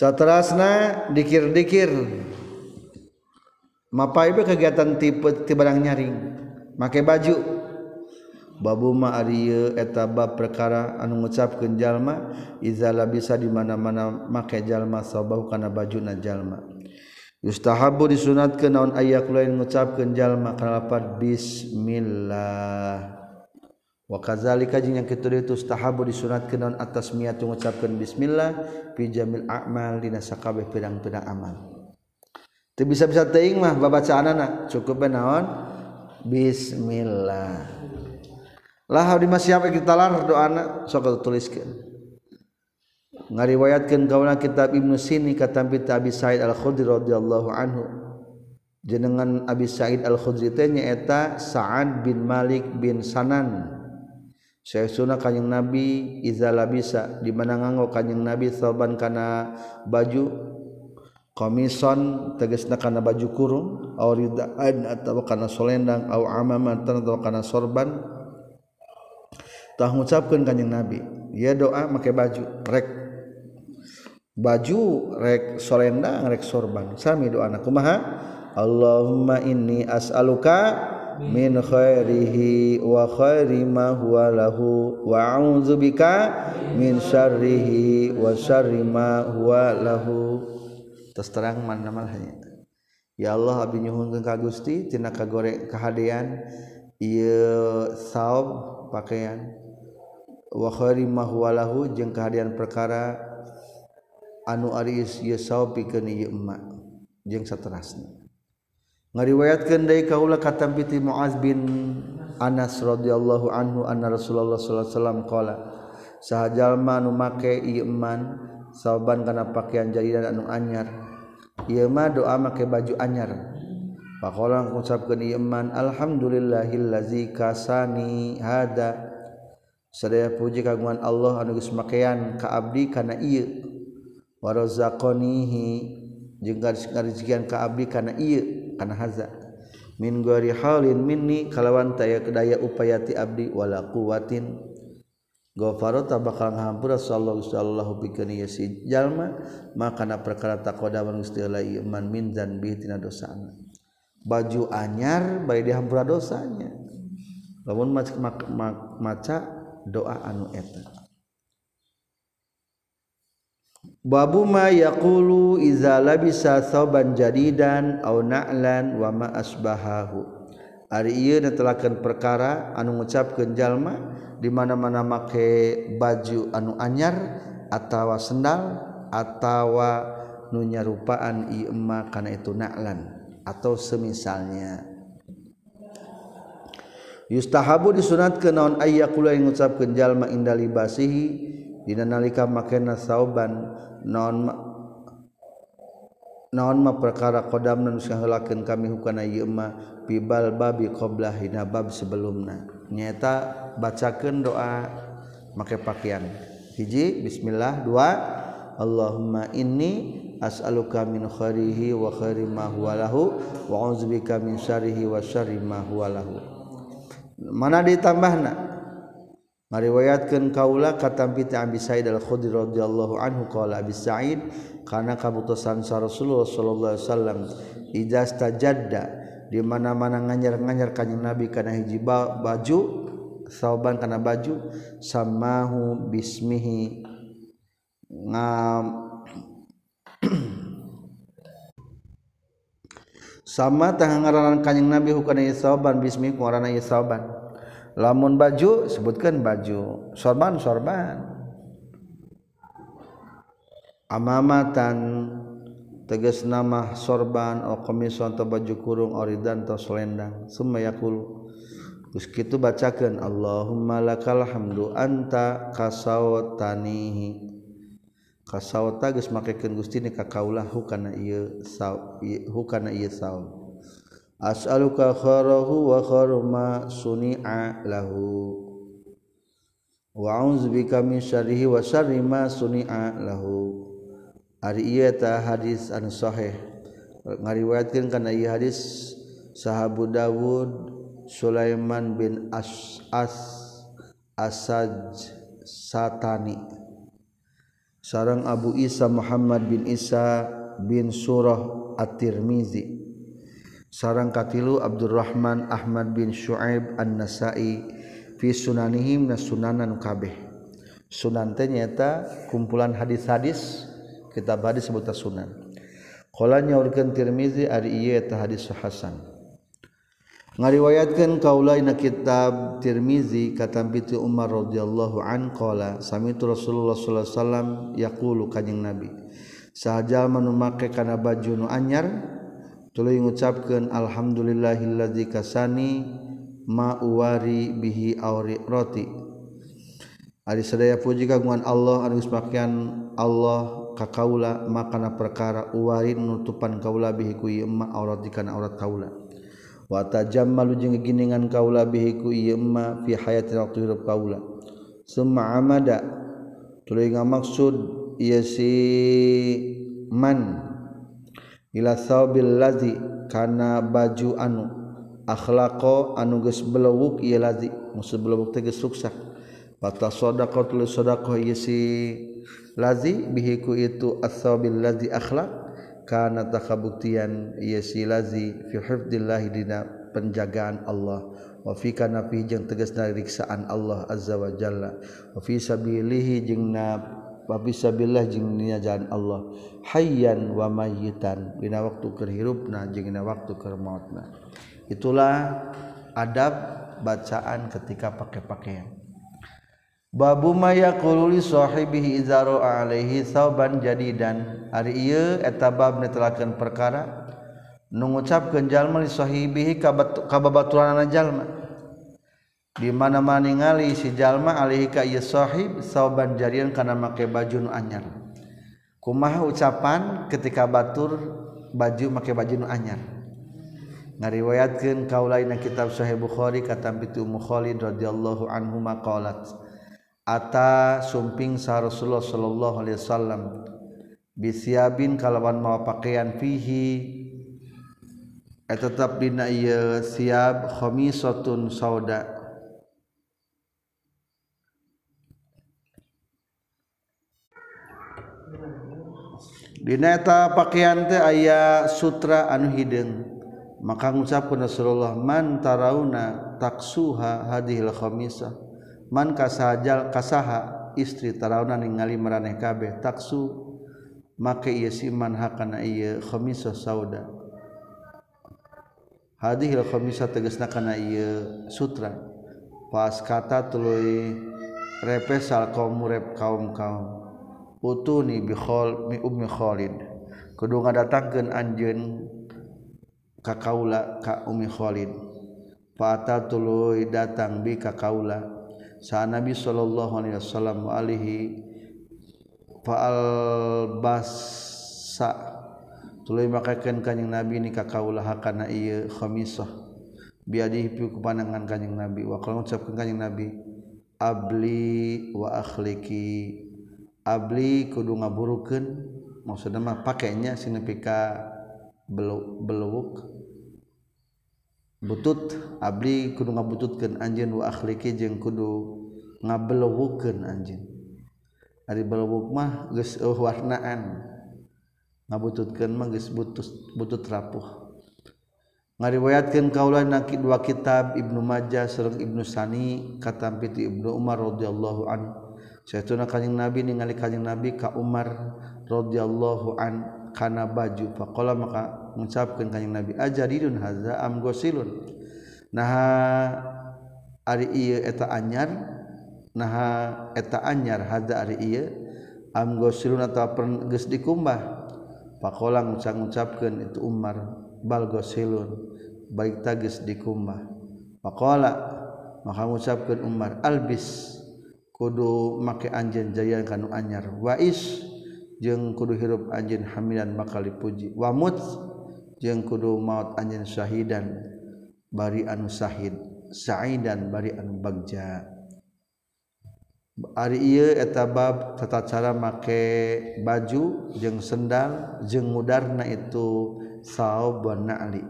Satrasna dikir-dikir. Mapai be kegiatan tipe tibarang nyaring. Make baju. Babu ma arieu eta bab perkara anu ngucapkeun jalma izala bisa di mana-mana make jalma sabahu kana bajuna jalma. Yustahabu disunatkeun naon aya kulain ngucapkeun jalma kana bismillah. Wakazalika jeung yang kitu itu stahabu disunatkeun naon atas miat ngucapkeun bismillah fi jamil a'mal dina sakabeh pirang-pirang amal. Teu bisa-bisa teuing mah babacaanana cukup naon bismillah. Lah di siapa kita lar doana sok tuliskeun. Ngariwayatkeun kaula kitab Ibnu Sini katampi Abi Sa'id Al-Khudri radhiyallahu anhu. Jenengan Abi Sa'id Al-Khudri teh nyaeta Sa'ad bin Malik bin Sanan Syekh sunnah kanyang nabi izala bisa dimana nganggo kanyang nabi salban kana baju komison tegesna kana baju kurung au ridaan atau kana solendang au amaman atau kana sorban. Tah ngucapkeun kanjing nabi ya doa make baju rek. Baju rek solendang rek sorban. Sami doa kumaha? Allahumma inni as'aluka min khairihi wa khairi ma huwa lahu wa a'udzu bika min syarrihi wa syarri ma huwa lahu. Terus terang mana mal ya. Allah abdi nyuhunkeun ka Gusti tina kagore kahadean ieu saub pakaian. Wa khairi ma huwa lahu jeung kahadean perkara anu ari ieu saub pikeun ieu emak jeung saterasna. ngariwayatkeun deui kaula katampi piti Muaz bin Anas radhiyallahu anhu anna Rasulullah sallallahu alaihi wasallam qala sahajalma nu make ieu iman saoban kana pakaian jadidan anu anyar. Ieu mah doa make baju anyar. Faqala ngucapkeun ieu iman alhamdulillahillazi kasani hada. Sadaya puji kagungan Allah anu geus makean ka abdi kana ieu. Warazaqonihi jeung ngarezikian ka abdi kana ieu. kana haza. Min gori halin minni kalawan taya kedaya upayati abdi wala quwatin gofarota bakal ngahampura sallallahu sallallahu bikani yasi jalma maka na perkara takoda manusia iman min zanbi tina dosana. Baju anyar bayi dihampura dosanya. Lamun maca doa anu eta. Babuma yaqulu iza labisa thawban jadidan aw na'lan wa ma asbahahu. Ari ieu netelakeun perkara anu ngucapkeun jalma di mana-mana make baju anu anyar atawa sendal atawa nu nyarupaan ieu emma kana itu na'lan atau semisalnya. Yustahabu disunatkeun naon ayyakula yang ngucapkeun jalma indalibasihi Dina nalika makena sauban naon ma naon ma perkara qadam nu sahelakeun kami hukana ieu ma bibal babi qabla hina bab sebelumna. Nyata bacakeun doa make pakaian hiji bismillah dua Allahumma inni as'aluka min khairihi wa khairi ma huwa lahu wa a'udzubika min syarrihi wa syarri ma huwa lahu. Mana ditambahna? ngariwayatkan kaula katampi ti Abi Sa'id Al-Khudri radhiyallahu anhu qala Abi Sa'id kana kabutusan sa Rasulullah sallallahu alaihi wasallam idza stajadda di mana-mana nganyar-nganyar kanjing Nabi kana hiji baju sauban kana baju samahu bismihi ngam sama tah ngaranan kanjing Nabi hukana isaban bismi ku ngaranan isaban lamun baju sebutkan baju. Sorban sorban. Amamatan tegas nama sorban o komison atau baju kurung oridan atau selendang. Semayakul terus kitu bacakan Allahumma lakal hamdu anta kasawatanihi. Kasawta geus makekeun Gusti ni ka kaulah hukana ieu sa hukana ieu saum. as'aluka kharahu wa kharuma suni'a lahu. Wa a'udzubika min syarrihi wa syarri ma suni'a lahu. Ari ieu hadis anu sahih. Ngariwayatkeun kana ieu hadis sahabu Dawud Sulaiman bin As Asaj Satani. Sareng Abu Isa Muhammad bin Isa bin Surah At-Tirmizi. sarang katilu Abdurrahman Ahmad bin Syuaib An-Nasai fi sunanihim nasunanan kabeh. Sunan teh nyata kumpulan hadis-hadis kitab hadis sebut sunan. Qala nyaurkeun Tirmizi ari ieu eta hadis hasan. Ngariwayatkeun kaulaina kitab Tirmizi katampi ti Umar radhiyallahu an qala samitu Rasulullah sallallahu alaihi wasallam yaqulu kanjing Nabi sahajal manu make kana baju nu anyar tuluy ngucapkeun alhamdulillahilladzi kasani ma uwari bihi auri roti. Ari sadaya puji kagungan Allah anu semakian Allah ka kaula makana perkara uwari nutupan kaula bihi ku ieu ma aurat dikana aurat kaula. Wa tajammalu jeung giningan kaula bihi ku ieu ma fi hayati waktu hirup kaula. Summa amada tuluy ngamaksud ieu si man ila saubil lazi kana baju anu. Akhlaqo anu geus belewuk ieu lazi musuh belewuk teh geus ruksak fata sadaqah tul sadaqah si lazi bihi ku itu as-saubil lazi akhlaq. Kana takabuktian ieu si lazi fi hifdzillah dina penjagaan Allah. Wa fi kana fi jeung tegasna riksaan Allah azza wa jalla. Wa fi sabilihi jeung na wabisabillah jeung nia jalan Allah. Hayyan wa mayyitan. Dina waktu keur hirupna jeung dina waktu keur mautna. Itulah adab bacaan ketika pakai pakaian. Babu maya li sahibihi idza ra'a alaihi sauban jadidan. Ari ieu eta bab netelakeun perkara nu ngucapkeun jalma li sahibihi ka kababaturanana jalma. di mana-mana ningali si jalma alaihi ka ieu sahib sauban jarian kana make baju nu anyar. Kumaha ucapan ketika Batur baju make baju nu anyar? Ngariwayatkeun kaulaina kitab Sahih Bukhari kata pitu Mukhalid radhiyallahu anhu maqalat Ata sumping sa Rasulullah sallallahu alaihi wasallam bisiabin kalawan mawa pakaian fihi tetap dina ieu siab khamisatun sauda. Dineta pakaian teh aya sutra anu hidung maka ngucapkeun Rasulullah man tarauna taksuha hadhil khamisah. Man kasajal kasaha istri tarauna ningali maraneh kabeh taksu make ieu si man hakana ieu khamisah sauda. Hadhil khamisah tegasna kana ieu sutra. Pas kata tuluy repesal kaum murep kaum-kaum. utuni bikhol mi ummi Khalid. Kudu ngadatangkeun anjeun ka kaula ka ummi Khalid. Fata tuluy datang bi ka kaula. Sa nabi sallallahu alaihi wasallam alihi faal basa tuluy makakeun kanjing nabi ni ka kaula hakana ieu khamisah. Biadih pi ku pandangan kanjing nabi. Wa kalau ngucapkeun kanjing nabi abli wa akhliki. Abli kudu ngaburukeun. Maksudna mah pakainya sinepi beluk butut Abli kudu ngabututkeun anjeun. Wa akhliki jeung kudu ngabeluwukeun anjeun. Ari beluwuk mah geus eueuh warnaan. Ngabututkeun mah geus butut butut rapuh. Ngariwayatkeun kaula na dua kitab Ibnu Majah sareng Ibnu Sani katampiti Ibnu Umar radhiyallahu anhu Saytuna kanjing Nabi ningali kanjing Nabi ka Umar radhiyallahu an kana baju. Faqala maka mengucapkan kanjing Nabi ajaridun hadza am gosilun naha ari ieu eta anyar? Naha eta anyar hadza ari ieu? Am gosilun atawa geus dikumbah? Faqala ngucap-ngucapkeun itu Umar bal gosilun baik tagis dikumbah. Faqala maka ngucapkeun Umar albis. kudu make anjen jayan kanu anyar. Wais jeung kudu hirup anjen hamilan bakal dipuji. Wamut jeung kudu maut anjen syahidan bari anu syahid sa'idan bari anu bagja. Ari ieu eta bab tata cara make baju jeung sendal jeung mudarna itu saub wa na'li.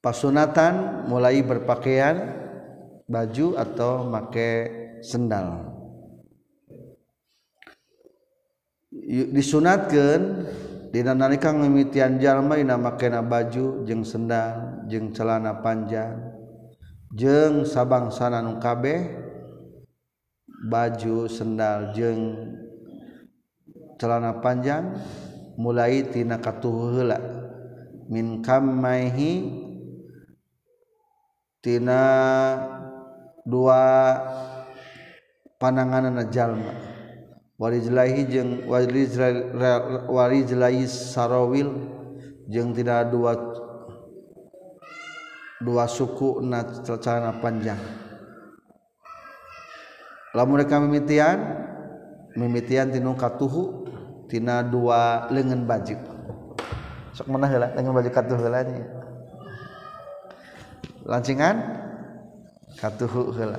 Pasunatan mulai berpakaian baju atau make sendal? Disunatkan dina nalika ngemitian jalma dina makena baju jeung sendal jeung celana panjang jeung sabangsana nu kabeh baju sendal jeung celana panjang mulai tina katuhu heula min kamaihi tina dua pananganan najjallma warizlahi jeung warizlahi sarawil jeung tidak dua dua suku na celana panjang. Lamun mereka mimitian mimitian tinu katuhu tina dua lengan baju. Sok mana heula lengan baju katuh heula lancingan? katuhu heula.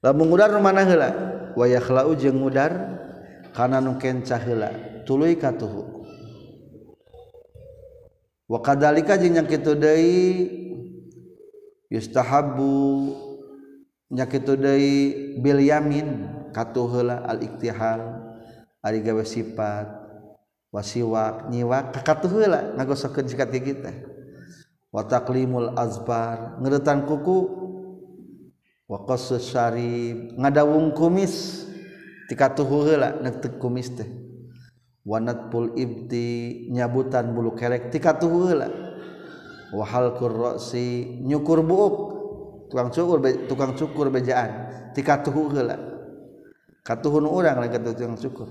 Lamun ngudar mana heula? Wa yakhlau jeung ngudar kana nu kencah heula. Tuluy katuhu. Wa kadzalika jeung nya kitu deui yustahabbu nya kitu deui bil yamin katuhu heula al iktihal ari gawe sifat wasiwak nyiwak katuhu heula ngagosokeun sikat gigi teh. wataklimul azbar. Ngeretan kuku. Waqasus syarib. Ngadawung kumis. Tika tuhu heula neuteuk kumis teh. Wanatpul ibti nyabutan bulu kerek tika tuhu heula wa halqur ra'si nyukur buuk. Tukang cukur tukang cukur bejaan tika tuhu heula katuhun urang lagi kata tukang cukur.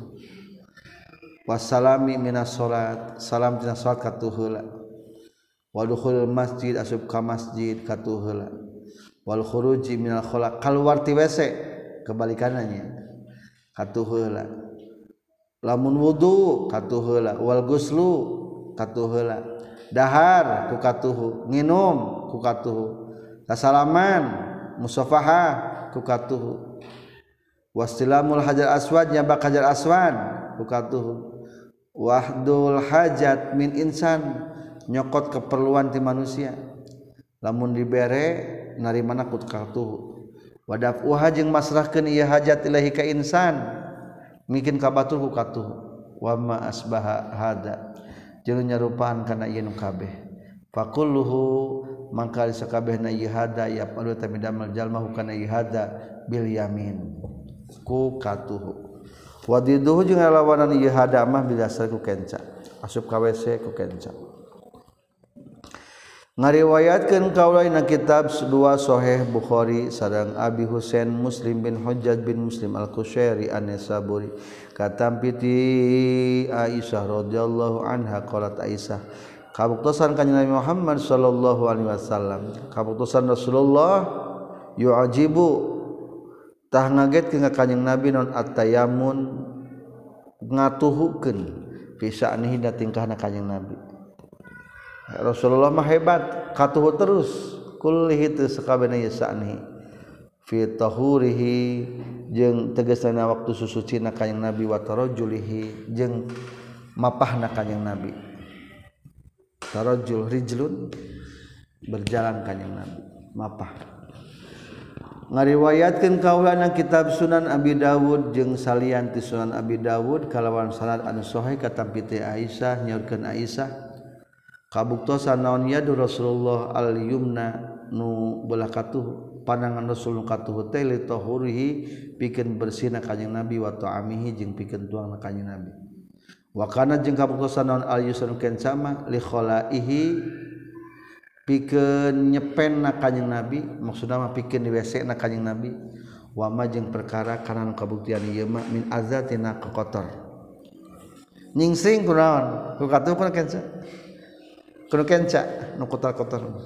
Wassalami minas salat salam dina salat katuhu heula wadukhul masjid asub ka masjid katuheula. wal khuruji minal khala keluar ti WC kebalikannya katuh lamun wudu katuheula wal guslu katuheula dahar ku katuhu. Nginum ku katuhu. Tasalaman musafahah ku katuhu. Wastilamul hajar aswad nyabak hajar aswad ku katuhu. Wahdul hajat min insan nyokot keperluan ti manusia. Lamun dibere mana nakut kartu. Wadaf uha jeung masrahkeun ieu hajat ilahi ka insan mungkin ka batur ku katuh. Wa ma asbaha hada jeung nyarupaan kana ieu nu kabeh. Fakulluhu mangka sakabehna ieu hada ya palu tami damel jalma kana ieu hada bil yamin ku katuh. Wadiduhu jeung lawanan ieu hada mah bidasar ku kenca asup ka WC ku kenca. ngariwayatkan kaulaina kitab dua Soheh Bukhari sarang Abi Husain Muslim bin Hujjaj bin Muslim Al-Qushairi An-Nisaburi. Katampi ti Aisyah radhiyallahu anha qalat Aisyah kabuktosan kanjeng Nabi Muhammad sallallahu alaihi wasallam kabuktosan Rasulullah yu'ajibu tah ngaget ka kanjeng Nabi non at-tayammun ngatuhukeun fi sya'nihi da tingkahna kanjeng Nabi. Rasulullah mah hebat katuhu terus. Kullihi sakabehna yasani fi tahurihi jeung tegasna waktu susuci na kanjing Nabi wa tarajulihi jeung mapahna kanjing Nabi. Tarajul rijlun berjalan kanjing Nabi. Mapah. Ngariwayatkeun kaulana kitab Sunan Abi Dawud jeung salian ti Sunan Abi Dawud kalawan sanad anu sahih katampi Aisyah nyaurkeun Aisyah. kabuktosan naon yadu Rasulullah al yumna nu belah katuh pandangan Rasul nu katuh teh li tahurihi pikeun bersihna kanjing Nabi wa ta'amihi jeung pikeun tuangna kanjing Nabi. Wa kana jeung kabuktosan naon al yusran ken sama li khalaihi pikeun nyepenna kanjing Nabi maksudna mah pikeun di WC na kanjing Nabi. Wama jeung perkara kana nu kabuktian ieu mah min azatina kotor nyingsing kunaon ku katuh pun kenca? kudu kenca nu kotor-kotor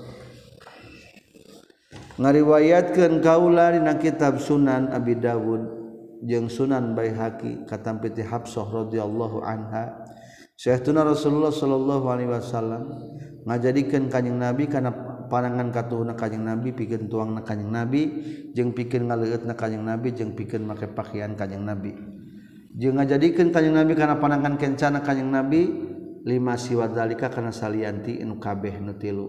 ngariwayatkeun kaula dina kitab Sunan Abi Dawud jeung Sunan Baihaqi katampi ti Hafsah radhiyallahu anha. Syekhuna Rasulullah sallallahu alaihi wasallam ngajadikeun kanjing Nabi kana panangan katuhuna kanjing Nabi pikeun tuangna kanjing Nabi jeung pikeun ngaleueutna kanjing Nabi jeung pikeun make pakaian kanjing Nabi. Jeung ngajadikeun kanjing Nabi kana panangan kencana kanjing Nabi lima siwadzalika kana salianti anu kabeh nu tilu.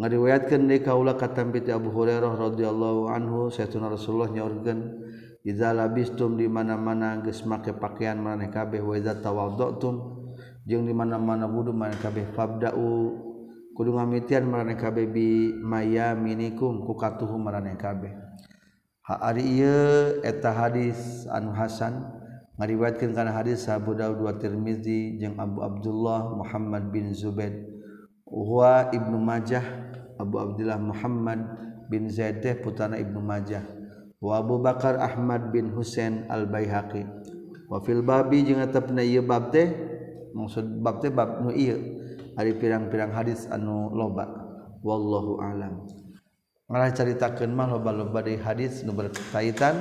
Ngariwayatkeun deui kaula katambit Abu Hurairah radhiyallahu anhu sayyidina Rasulullah nyaurkeun idza labistum di mana-mana geus make pakaian maneh kabeh wa idza tawaddatum jeung di mana-mana wudu maneh kabeh fabda'u kudu ngamitian maraneh kabeh bi mayaminikum ku katuhu maraneh kabeh. Ha ari ieu eta hadis anu hasan ngariwayatkeun kana hadis Abu Dawud wa Tirmizi jeung Abu Abdullah Muhammad bin Zubaid wa Ibnu Majah Abu Abdullah Muhammad bin Zaid putana Ibnu Majah. Wa Abu Bakar Ahmad bin Husain Al Baihaqi wa fil babi jeung atapna ieu bab teh maksud bab teh bab nu ieu ari pirang-pirang hadis anu loba. Wallahu alam. Ngalah caritakeun mah loba-loba deui hadis nu berkaitan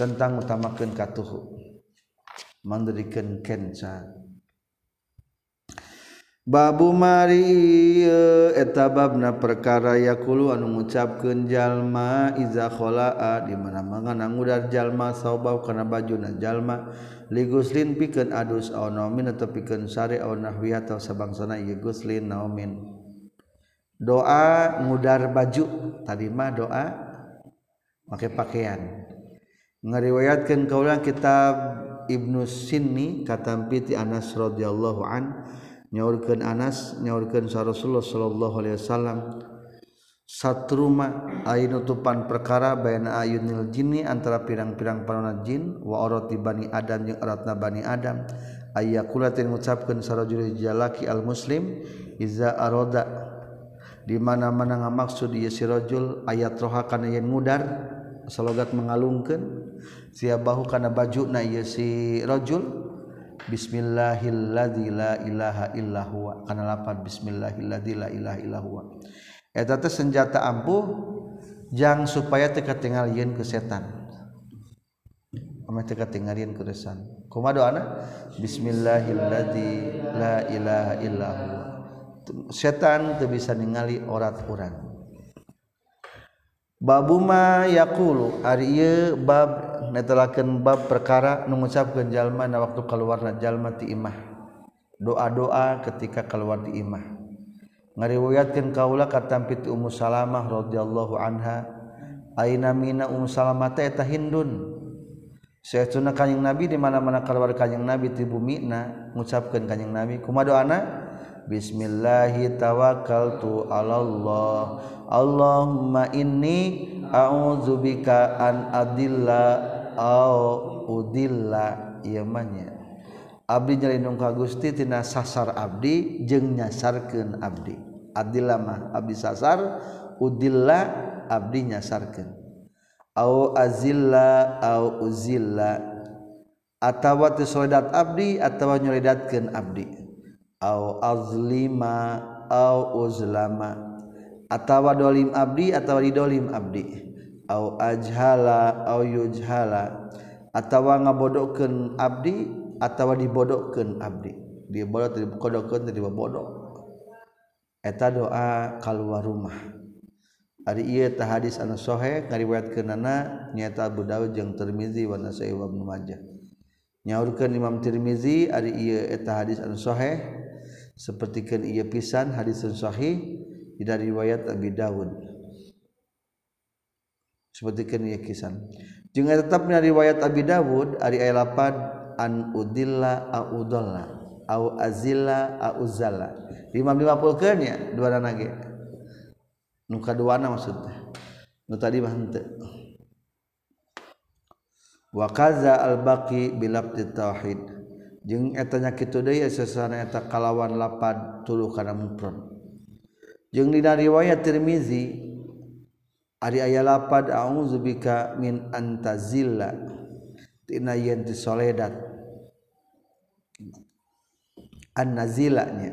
tentang utamakeun katuhu. mandirikan kencan Babu Mari etababna perkara yakulu anu ngucapkeun jalma iza kholaa. Di mana-mana ngudar jalma saubau kana bajuna jalma. Liguslin pikeun adus au naumin atau pikeun sari au nahwi atau sabangsana ieu guslin naumin. Doa ngudar baju tadi mah doa make pakaian. Ngariwayatkeun kaulah kitab Ibnu Sinni katampiti Anas radhiyallahu an nyaurkeun Anas nyaurkeun sa Rasulullah sallallahu alaihi wasallam satruma ayu nutupan perkara bayana ayunil jinni antara pirang-pirang panona jin wa orati bani adam jeung aratna bani adam ayakulatin ngucapkeun sarajul jalaki al muslim iza aroda di mana-mana ngamaksud ieu si rajul ayat roha kana yen ngudar slogat mengalungkan siabahu kana baju na ieu si rajul? Bismillahilladzi la ilaha illa huwa. Kana lapan bismillahilladzi la ilaha illa huwa. Eta teh senjata ampuh jang supaya teu katingalieun ke setan. Ame teu katingalieun ke setan. kumaha doana? Bismillahilladzi la ilaha illa huwa. Setan teu bisa ningali orat urang. Babuma yakulu Ari ieu bab netelakeun bab perkara ngucapkeun jalma na waktu keluarna jalma ti imah. Doa-doa ketika keluar di imah. Ngariwayatkeun kaula katampi ti Ummu Salamah radhiyallahu anha aina mina Ummu Salamah teh eta hindun? Sayyiduna kanjing Nabi di mana-mana keluar kanjing Nabi ti bumi na ngucapkeun kanjing Nabi. Kumaha doana Bismillahi tawakkaltu Allah Allahumma inni a'udzubika an adilla au udilla ieu Abdi nyalindung ka Gusti tina sasar abdi jeung nyasarkeun abdi. Adilla mah abdi sasar, udilla abdi nyasarkeun. Au azilla au uzilla atawa teu abdi atawa nyoledatkeun abdi. au azlima au uzlama atawa dolim abdi atawa didolim abdi. Au ajhala au yujhala atawa ngabodokeun abdi atawa dibodokeun abdi. Dia bodoh tadi bodohkeun tadi bodoh eta doa keluar rumah. Ari ieu tah hadis anu sahih ngariwayatkeunana nyata Abu Dawud jeung Tirmizi wa Nasa'i wa Ibnu Majah. Nyaurkeun Imam Tirmizi ari ieu eta hadis anu sahih sepertikan ia pisan hadits Shahih dari riwayat Abi Daud seperti ini kisan juga tetapnya riwayat Abi Dawud ari 8 an udilla audalla au azilla auzalla Imam dimapulkeun ya? Dua nana ge nu kaduana maksudnya. Nu tadi mah henteu. Wa kaza al baqi bilabdi tauhid jeung etanya kitu deui sesana eta kalawan lapad tuluh kana mufrad jeung dina riwayat Tirmizi ari aya lapad a'udzubika min antazilla tina yen ti soledat. Annazilanya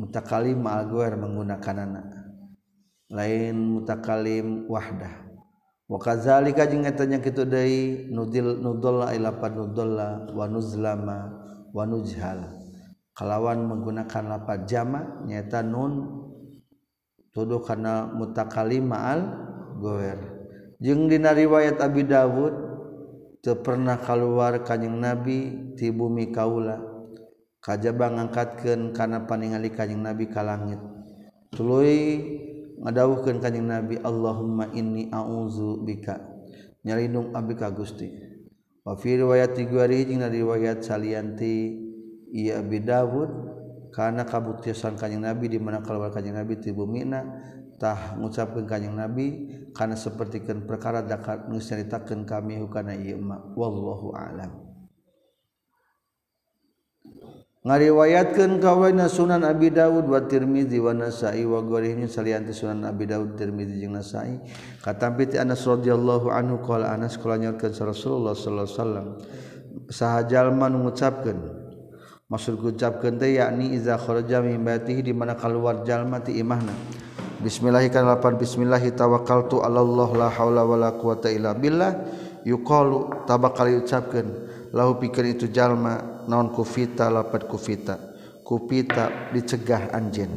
mutakalim al menggunakan anak lain mutakalim wahdah. wakazalika jeung eta nya kitu deui nudil nudolla ilapad nudolla wa nuzlama wa nujhal kalawan menggunakan lapad jama nyata nun tuduh kana mutakalim ma'al goer. Jeung dina riwayat Abi Dawud teu pernah kaluar kanjing Nabi ti bumi kaula. Kajaba ngangkatkeun kana paningali kanjing Nabi ka langit. Tuluy ngadawuhkeun kanjing Nabi Allahumma inni a'udzu bika. Nyalindung abdi ka Gusti. Wa fi riwayat tiguari jeung riwayat salian ti ieu Abi Dawud kana kabuktiasan kanjing Nabi di mana keluar kanjing Nabi ti bumina tah ngucapkeun kanjing Nabi kana sapertikeun perkara dakat nu kami hukana ieu wallahu a'lam. ngariwayatkan kawena Sunan Abi Dawud wa Tirmidzi wa Nasa'i wa ghairihi salianti Sunan Abi Dawud Tirmidzi jeung Nasa'i. Katampi ti Anas radhiyallahu anhu qala Anas qala nyorkeun Rasulullah sallallahu alaihi wasallam. Saha jalma nu ngucapkeun maksud ngucapkeun teh yakni iza kharaja min baitihi di mana keluar jalma ti imahna. Bismillahi kan lapan bismillahi tawakkaltu alallah la haula wala quwata illa billah. Yuqalu tabakal ucapkeun lahu pikeun itu jalma naon kufita lapat kufita. Kupita dicegah anjen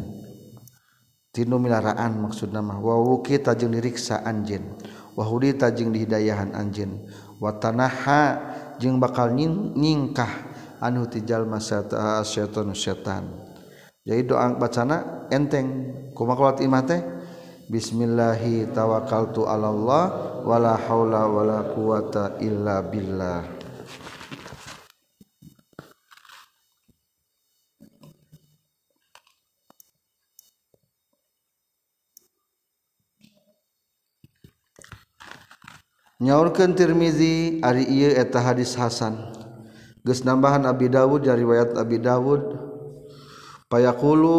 tinu milaraan maksud nama. Wawu kita jeung diriksa anjen wahudita jeung dihidayahan anjen watanaha jeung bakal nying, nyingkah anu tijal masata syaitan syaitan. Jadi doa bacana enteng. Kumakulat imate Bismillahi tawakkaltu ala Allah wala haula wala quwata illa billah. nyaurkeun Tirmizi ari ieu eta hadis hasan. Geus nambahan Abi Dawud dari riwayat Abi Dawud. Payaqulu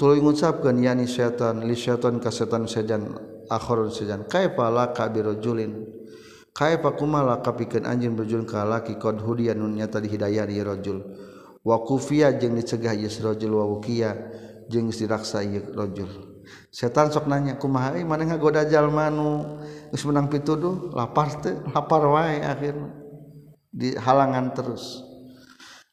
tuluy ngucapkeun yani syaitan li syaitan ka setan sejan akhirun sejan. Kaifa la kabirujulin kaifa kumala kapikeun anjeun berjulun ka laki qad hudiyan nun nyata dihidayah ieu rajul. Wa kufiya jeung dicegah ieu rajul wa wukiya jeung diraksa ieu rajul. setan sok nanya kumaha euy? Maneh ngagoda jalma nu geus menang pituduh lapar teh lapar wae akhirna dihalangan terus.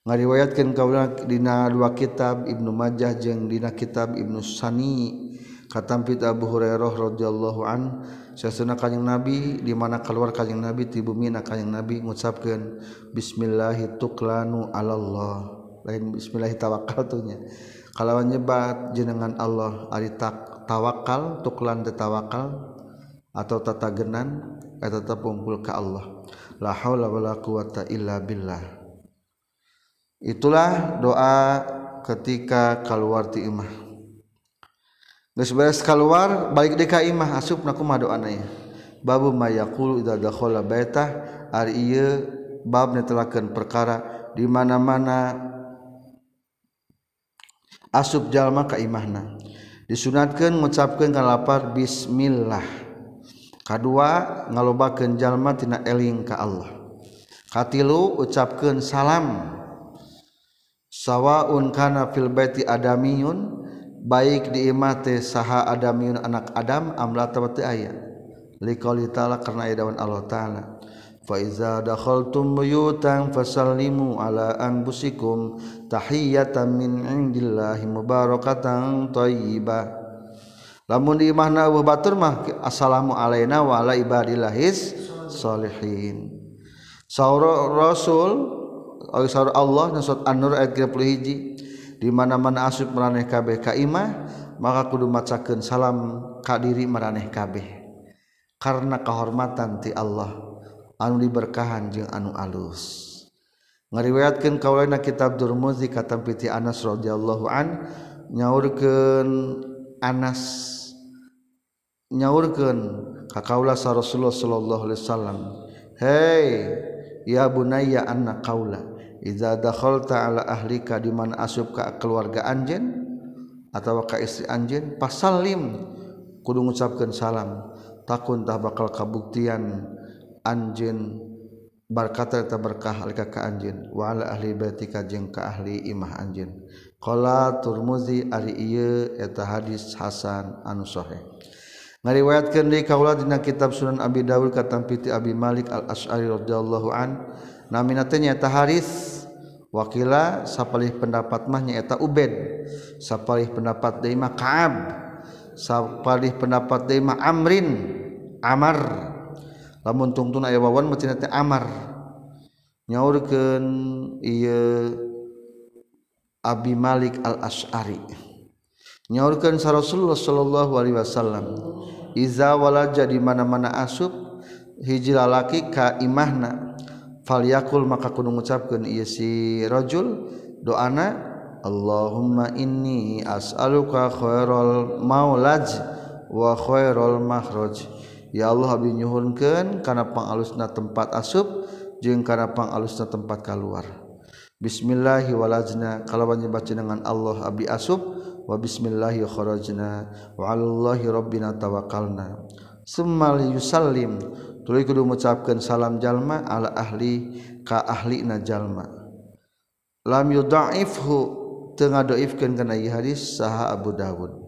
Ngariwayatkeun kaula dina dua kitab Ibnu Majah jeung dina kitab Ibnu Sani. Katampit Abu Hurairah radhiyallahu an sasana kanjing Nabi di mana keluar kanjing Nabi ti bumi na kanjing Nabi ngucapkeun bismillahirrahmanirrahim tuklanu alallah. Lain bismillahirrahmanirrahim tawakkaltunya kalau nyebat jenengan Allah ari tak tawakal tuklan tawakal atau tatagenan eta terpumpul ke Allah. La haula wala quwata illa billah. Itulah doa ketika keluar ti imah. Geus beres keluar balik di ka imah asup na kumaha doana ya babu mayaqulu idza dakhala baitah ari ieu bab netelakeun perkara di mana-mana asub jalma ka imahna disunatkan mengucapkan kalapar Bismillah. Kedua ngalobakan jalma tina eling ka Allah. Katilu ucapkan salam. Sawaun kana fil baiti adamiyun baik di imah teh saha adamiyun anak adam amla tawati ayat liqauli taala karena ayat Allah taala. Faiza dakhaltum buyutan fasallimu ala anfusikum tahiyatan min indillahi mubarakatan thayyibah. Lamun di imahna Abu Batur mah assalamu alaina wa ala ibadillahis solihin. Saur Rasul oleh saur Allah dan surat An-Nur ayat 31 di mana-mana asup maraneh kabeh ka imah maka kudu macakeun salam ka diri maraneh kabeh karena kehormatan ti Allah. anu diberkahan jeung anu alus. Ngariwayatkeun kaulana kitab Durmuzi katampi piti Anas radhiyallahu an nyaurkeun Anas nyaurkeun ka kaula sa Rasulullah sallallahu alaihi wasallam. Hei ya bunayya anna kaula iza dakhalta ala ahlika di mana asub ka keluarga anjeun atau ka istri anjeun pasalim kudu ngucapkeun salam. Takun tah bakal kabuktian. anjin barkata eta berkah alika ka anjin wa ala ahli baitika jeung ka ahli imah anjin qala turmuzi ari ieu eta hadis hasan anu sahih. Ngariwayatkeun deui kaula dina kitab sunan abi daud katam piti abi malik al asy'ari radhiyallahu an. Namina teh nyaeta haris wakila sapalih pendapat mah nyaeta ubed sapalih pendapat deui mah ka'ab sapalih pendapat deui mah amrin amar. lamun tungtun aya wawan maca teh amar. Nyaurkeun ieu Abi Malik Al Asy'ari nyaurkeun sa Rasulullah sallallahu alaihi wasallam iza walaja di mana-mana asub hiji lalaki ka imahna falyakul maka kudu ngucapkeun ieu si rajul doana Allahumma inni as'aluka khairal maulaj wa khairal makhraj. ya Allah Abi nyhunken karena pang alusna tempat asup jeung karena pang alusna tempat keluar Bismillahiwalazna kalau banyak dengan Allah Abi asub wa Bismillahirojna wallahirobinatawakalna Semal Yusallim tuluy kudu mengucapkan salam jalma ala ahli ka ahli na jalma. Lam yudaifhu tengah doifkan kana hadis saha Abu Dawud.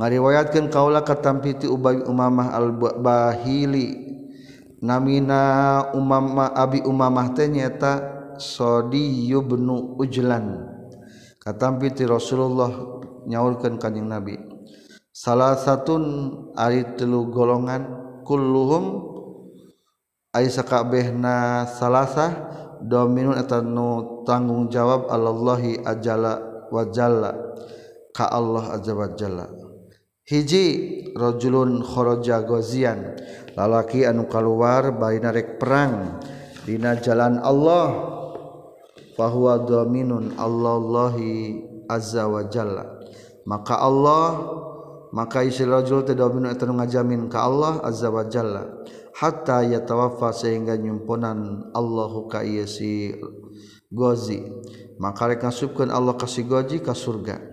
ngariwayatkan kaula katampiti Ubay Umamah al-Bahili. Namina Umamah Abi Umamah teh nyaeta Sodi bin Ujlan. Katampiti Rasulullah nyaurkeun kanjing Nabi. Salah satun ari telu golongan kulluhum ai kabehna salasah dominun etanu tanggung jawab Allahi ajala wa jalla ka Allah azza wa jalla. hijirojulun khoroja gozian lalaki anu keluar bainarek perang. Dina jalan Allah. Bahwa dominun Allahallahhi Azza wajalla maka Allah maka isirajul tidak atau ngajamin ke Allah Azza wajalla hatta ya tawafa sehingga nyimponan Allahu ka si gozi maka rek ngasupkeun Allah kasih goji ka surga.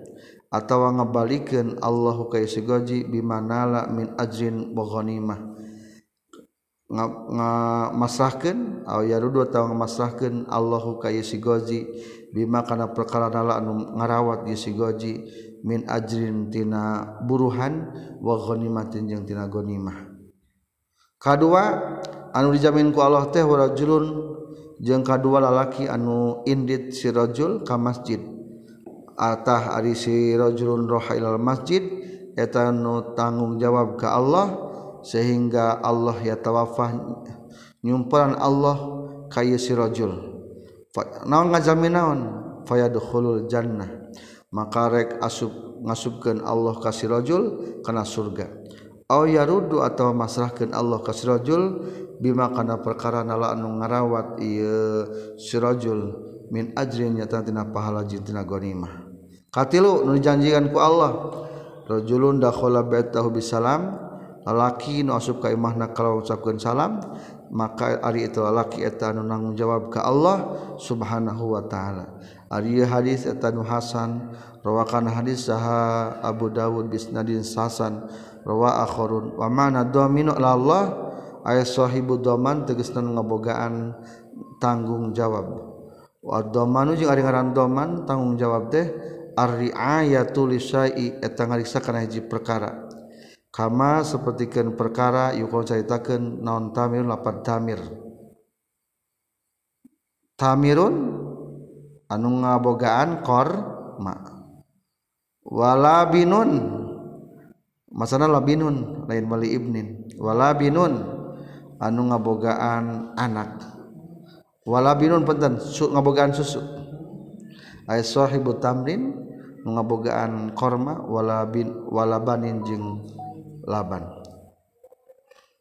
atawa ngabalikeun Allahu ka sigoji bimanala min ajrin wa ghanimah. Ngamasrahkeun aw yarudu atawa ngamasrahkeun Allahu ka sigoji bima kana perkara nala anu ngarawat sigoji min ajrin tina buruhan wa ghanimatin jeung tina ghanimah. Kadua anu dijamin ku Allah teh rajulun jeung kadua lalaki anu indit si rajul ka masjid. atah ari sirojulun rohailal masjid eta nu tanggung jawab ke Allah sehingga Allah ya tawafah nyumparan Allah kaya sirojul naon ngajamin naon? Fayadkhulul jannah. Maka rek asub ngasubkeun Allah ka sirojul kana surga. Aw yaruddu atawa masrahkeun Allah ka sirojul bima kana perkara nala anu ngarawat ieu sirojul min ajrin nyata tina pahala jitina gonimah katilu nu dijanjikan ku Allah. Rajulun dakhala baitahu bisalam lalaki nu asup ka imahna kalau ucapkeun salam maka ari itu lalaki eta nu nanggung jawab ka Allah subhanahu wa taala. Ari hadis eta nu hasan rawakan hadis saha Abu Dawud bisnadin sasan rawa akhurun wa mana domino la Allah? Aya sahibu doman tegasna ngabogaan tanggung jawab. Wa domanu jeung ari ngaran doman tanggung jawab teh ar-ri'ayatu lisai eta ngariksa kana hiji perkara. Kama sapertikeun perkara yukon caritakeun naon tamir lapan tamir. Tamirun anu ngabogaan kor ma wala binun. Masana labinun lain mali ibnin. Wala binun anu ngabogaan anak. Wala binun penten su ngabogaan susu. aya sahibu tamrin ngabogaan korma wala bin wala banin jeung laban.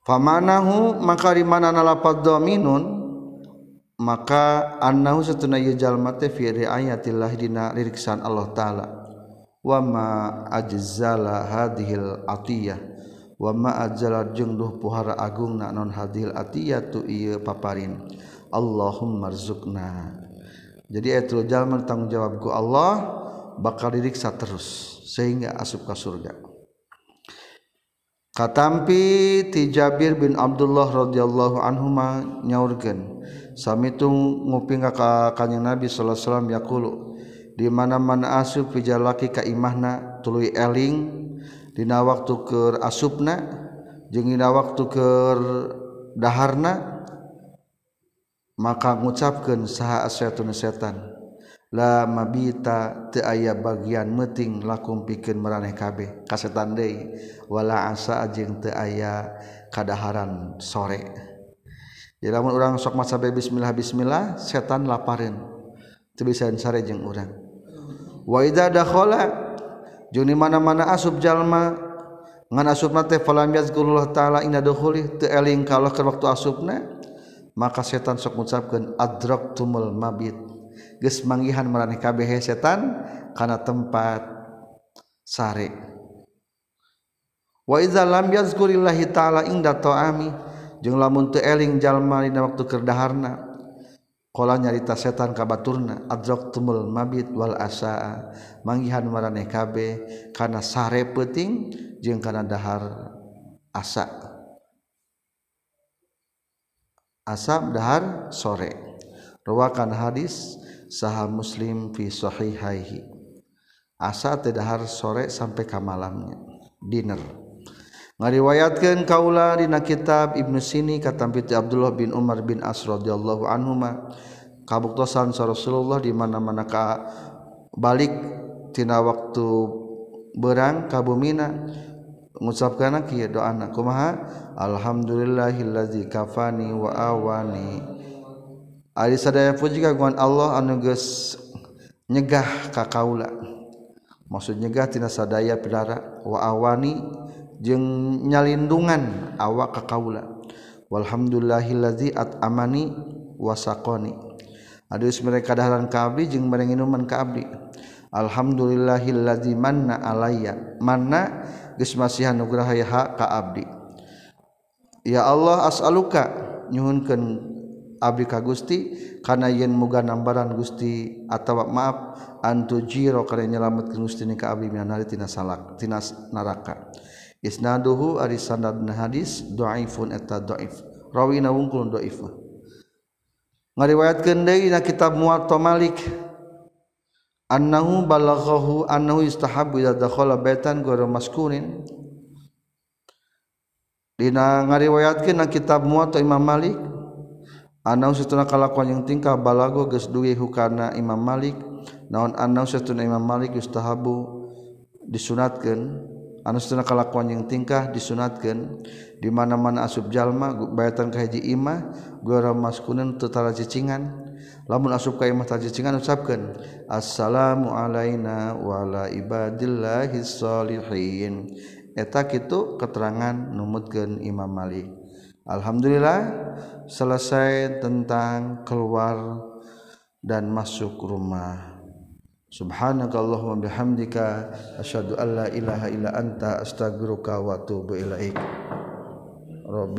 Famanahu maka di mana nalapad dominun maka annahu satuna jalma teh fi riayatillah dina liriksaan Allah taala. Wa ma ajzala hadhil atiyah. Wa ma ajzala jeung duh puhara agungna non hadhil atiyah tu ieu paparin. Allahumma rzuqna jadi ayatul jalma tanggung jawabku Allah bakal diriksa terus sehingga asup ke surga. Katampi ti Jabir bin Abdullah radhiyallahu anhuma nyaurkeun sami nguping ka kanjeng Nabi sallallahu alaihi wasallam yaqulu di mana-mana asup pijalaki ka imahna tuluy eling dina waktu keur asupna jeung dina waktu keur daharna maka ngucapkan saha asyatun setan la mabita teu aya bagian meting lakum pikeun maraneh kabeh. Kasetan deui wala asa jeung teu aya kadaharan sore. Jadi lamun urang sok maca bismillah bismillah setan lapareun teu bisa sare jeung urang. Wa idza dakhala jeung mana-mana asub jalma ngan asubna teh falam yazkurullah taala inna dukhuli teu eling ka Allah ka waktu asubna maka setan sok mengucapkan adrok tumul mabit. Ges manggihan meraneh kabeh setan karena tempat sare. Wa idza lam yazkurillahi taala inda ta'ami. Jeung lamun teu eling jalma dina waktu kerdaharna qala nyarita setan ka baturna adrok tumul mabit wal asaa. Manggihan meraneh kabeh kana sare peuting jeung kana dahar asa. asab dahar sore. Rawakan hadis saha muslim fi sahihaihi. Asa tedahar sore sampai ka malamnya. Dinner ngariwayatkeun kaula dina kitab Ibnu Sini katampi Abdullah bin Umar bin As radhiyallahu anhuma. Kabuktosan Rasulullah di mana-mana ka balik tina waktu berang kabumina mengucapkan do anak kumaha? Alhamdulillahilladzi kafani wa awani. Ari sadaya puji kagungan Allah anu geus nyegah ka kaula. Maksud nyegah tina sadaya pidara wa awani jeung nyalindungan awak ka kaula. Walhamdulillahilladzi at'amani wa saqani. Adus mereka daharan ka abdi jeung bareng minuman ka abdi. Alhamdulillahilladzi manna alayya manna geus masihan nugraha ka abdi. Ya Allah as'aluka nyuhunkeun abdi ka Gusti kana yen muga nambaran Gusti atawa maaf antu jiro kana nyelametkeun Gusti ni ka abdi minan nari tina salak tina neraka isnaduhu ari sanadna hadis dhaifun eta dhaif rawina wungkul dhaif ngariwayatkeun deui na kitab Muwatta Malik. annahu balaghahu annahu istahabbu idza dakhala baitan ghairu maskunin dina ngariwayatkeun kitab muwatta Imam Malik. Annahu satuna kalakuan yang tingkah balago geus duwe hukana Imam Malik. Naon annahu satuna Imam Malik yustahabu disunatkeun? Anu satuna kalakuan yang tingkah disunatkeun? Di mana-mana asub jalma baitan ka hiji imah ghairu maskunin tetara cicingan. Lamun asup ka imah tara cicingan ucapkeun assalamu alaina wa ala ibadillahis sholihin eta kitu keterangan numutkeun Imam Malik. Alhamdulillah selesai tentang keluar dan masuk rumah. Subhanakallahumma bihamdika asyhadu an la ilaha illa anta astaghfiruka wa atubu ilaik. Rabbi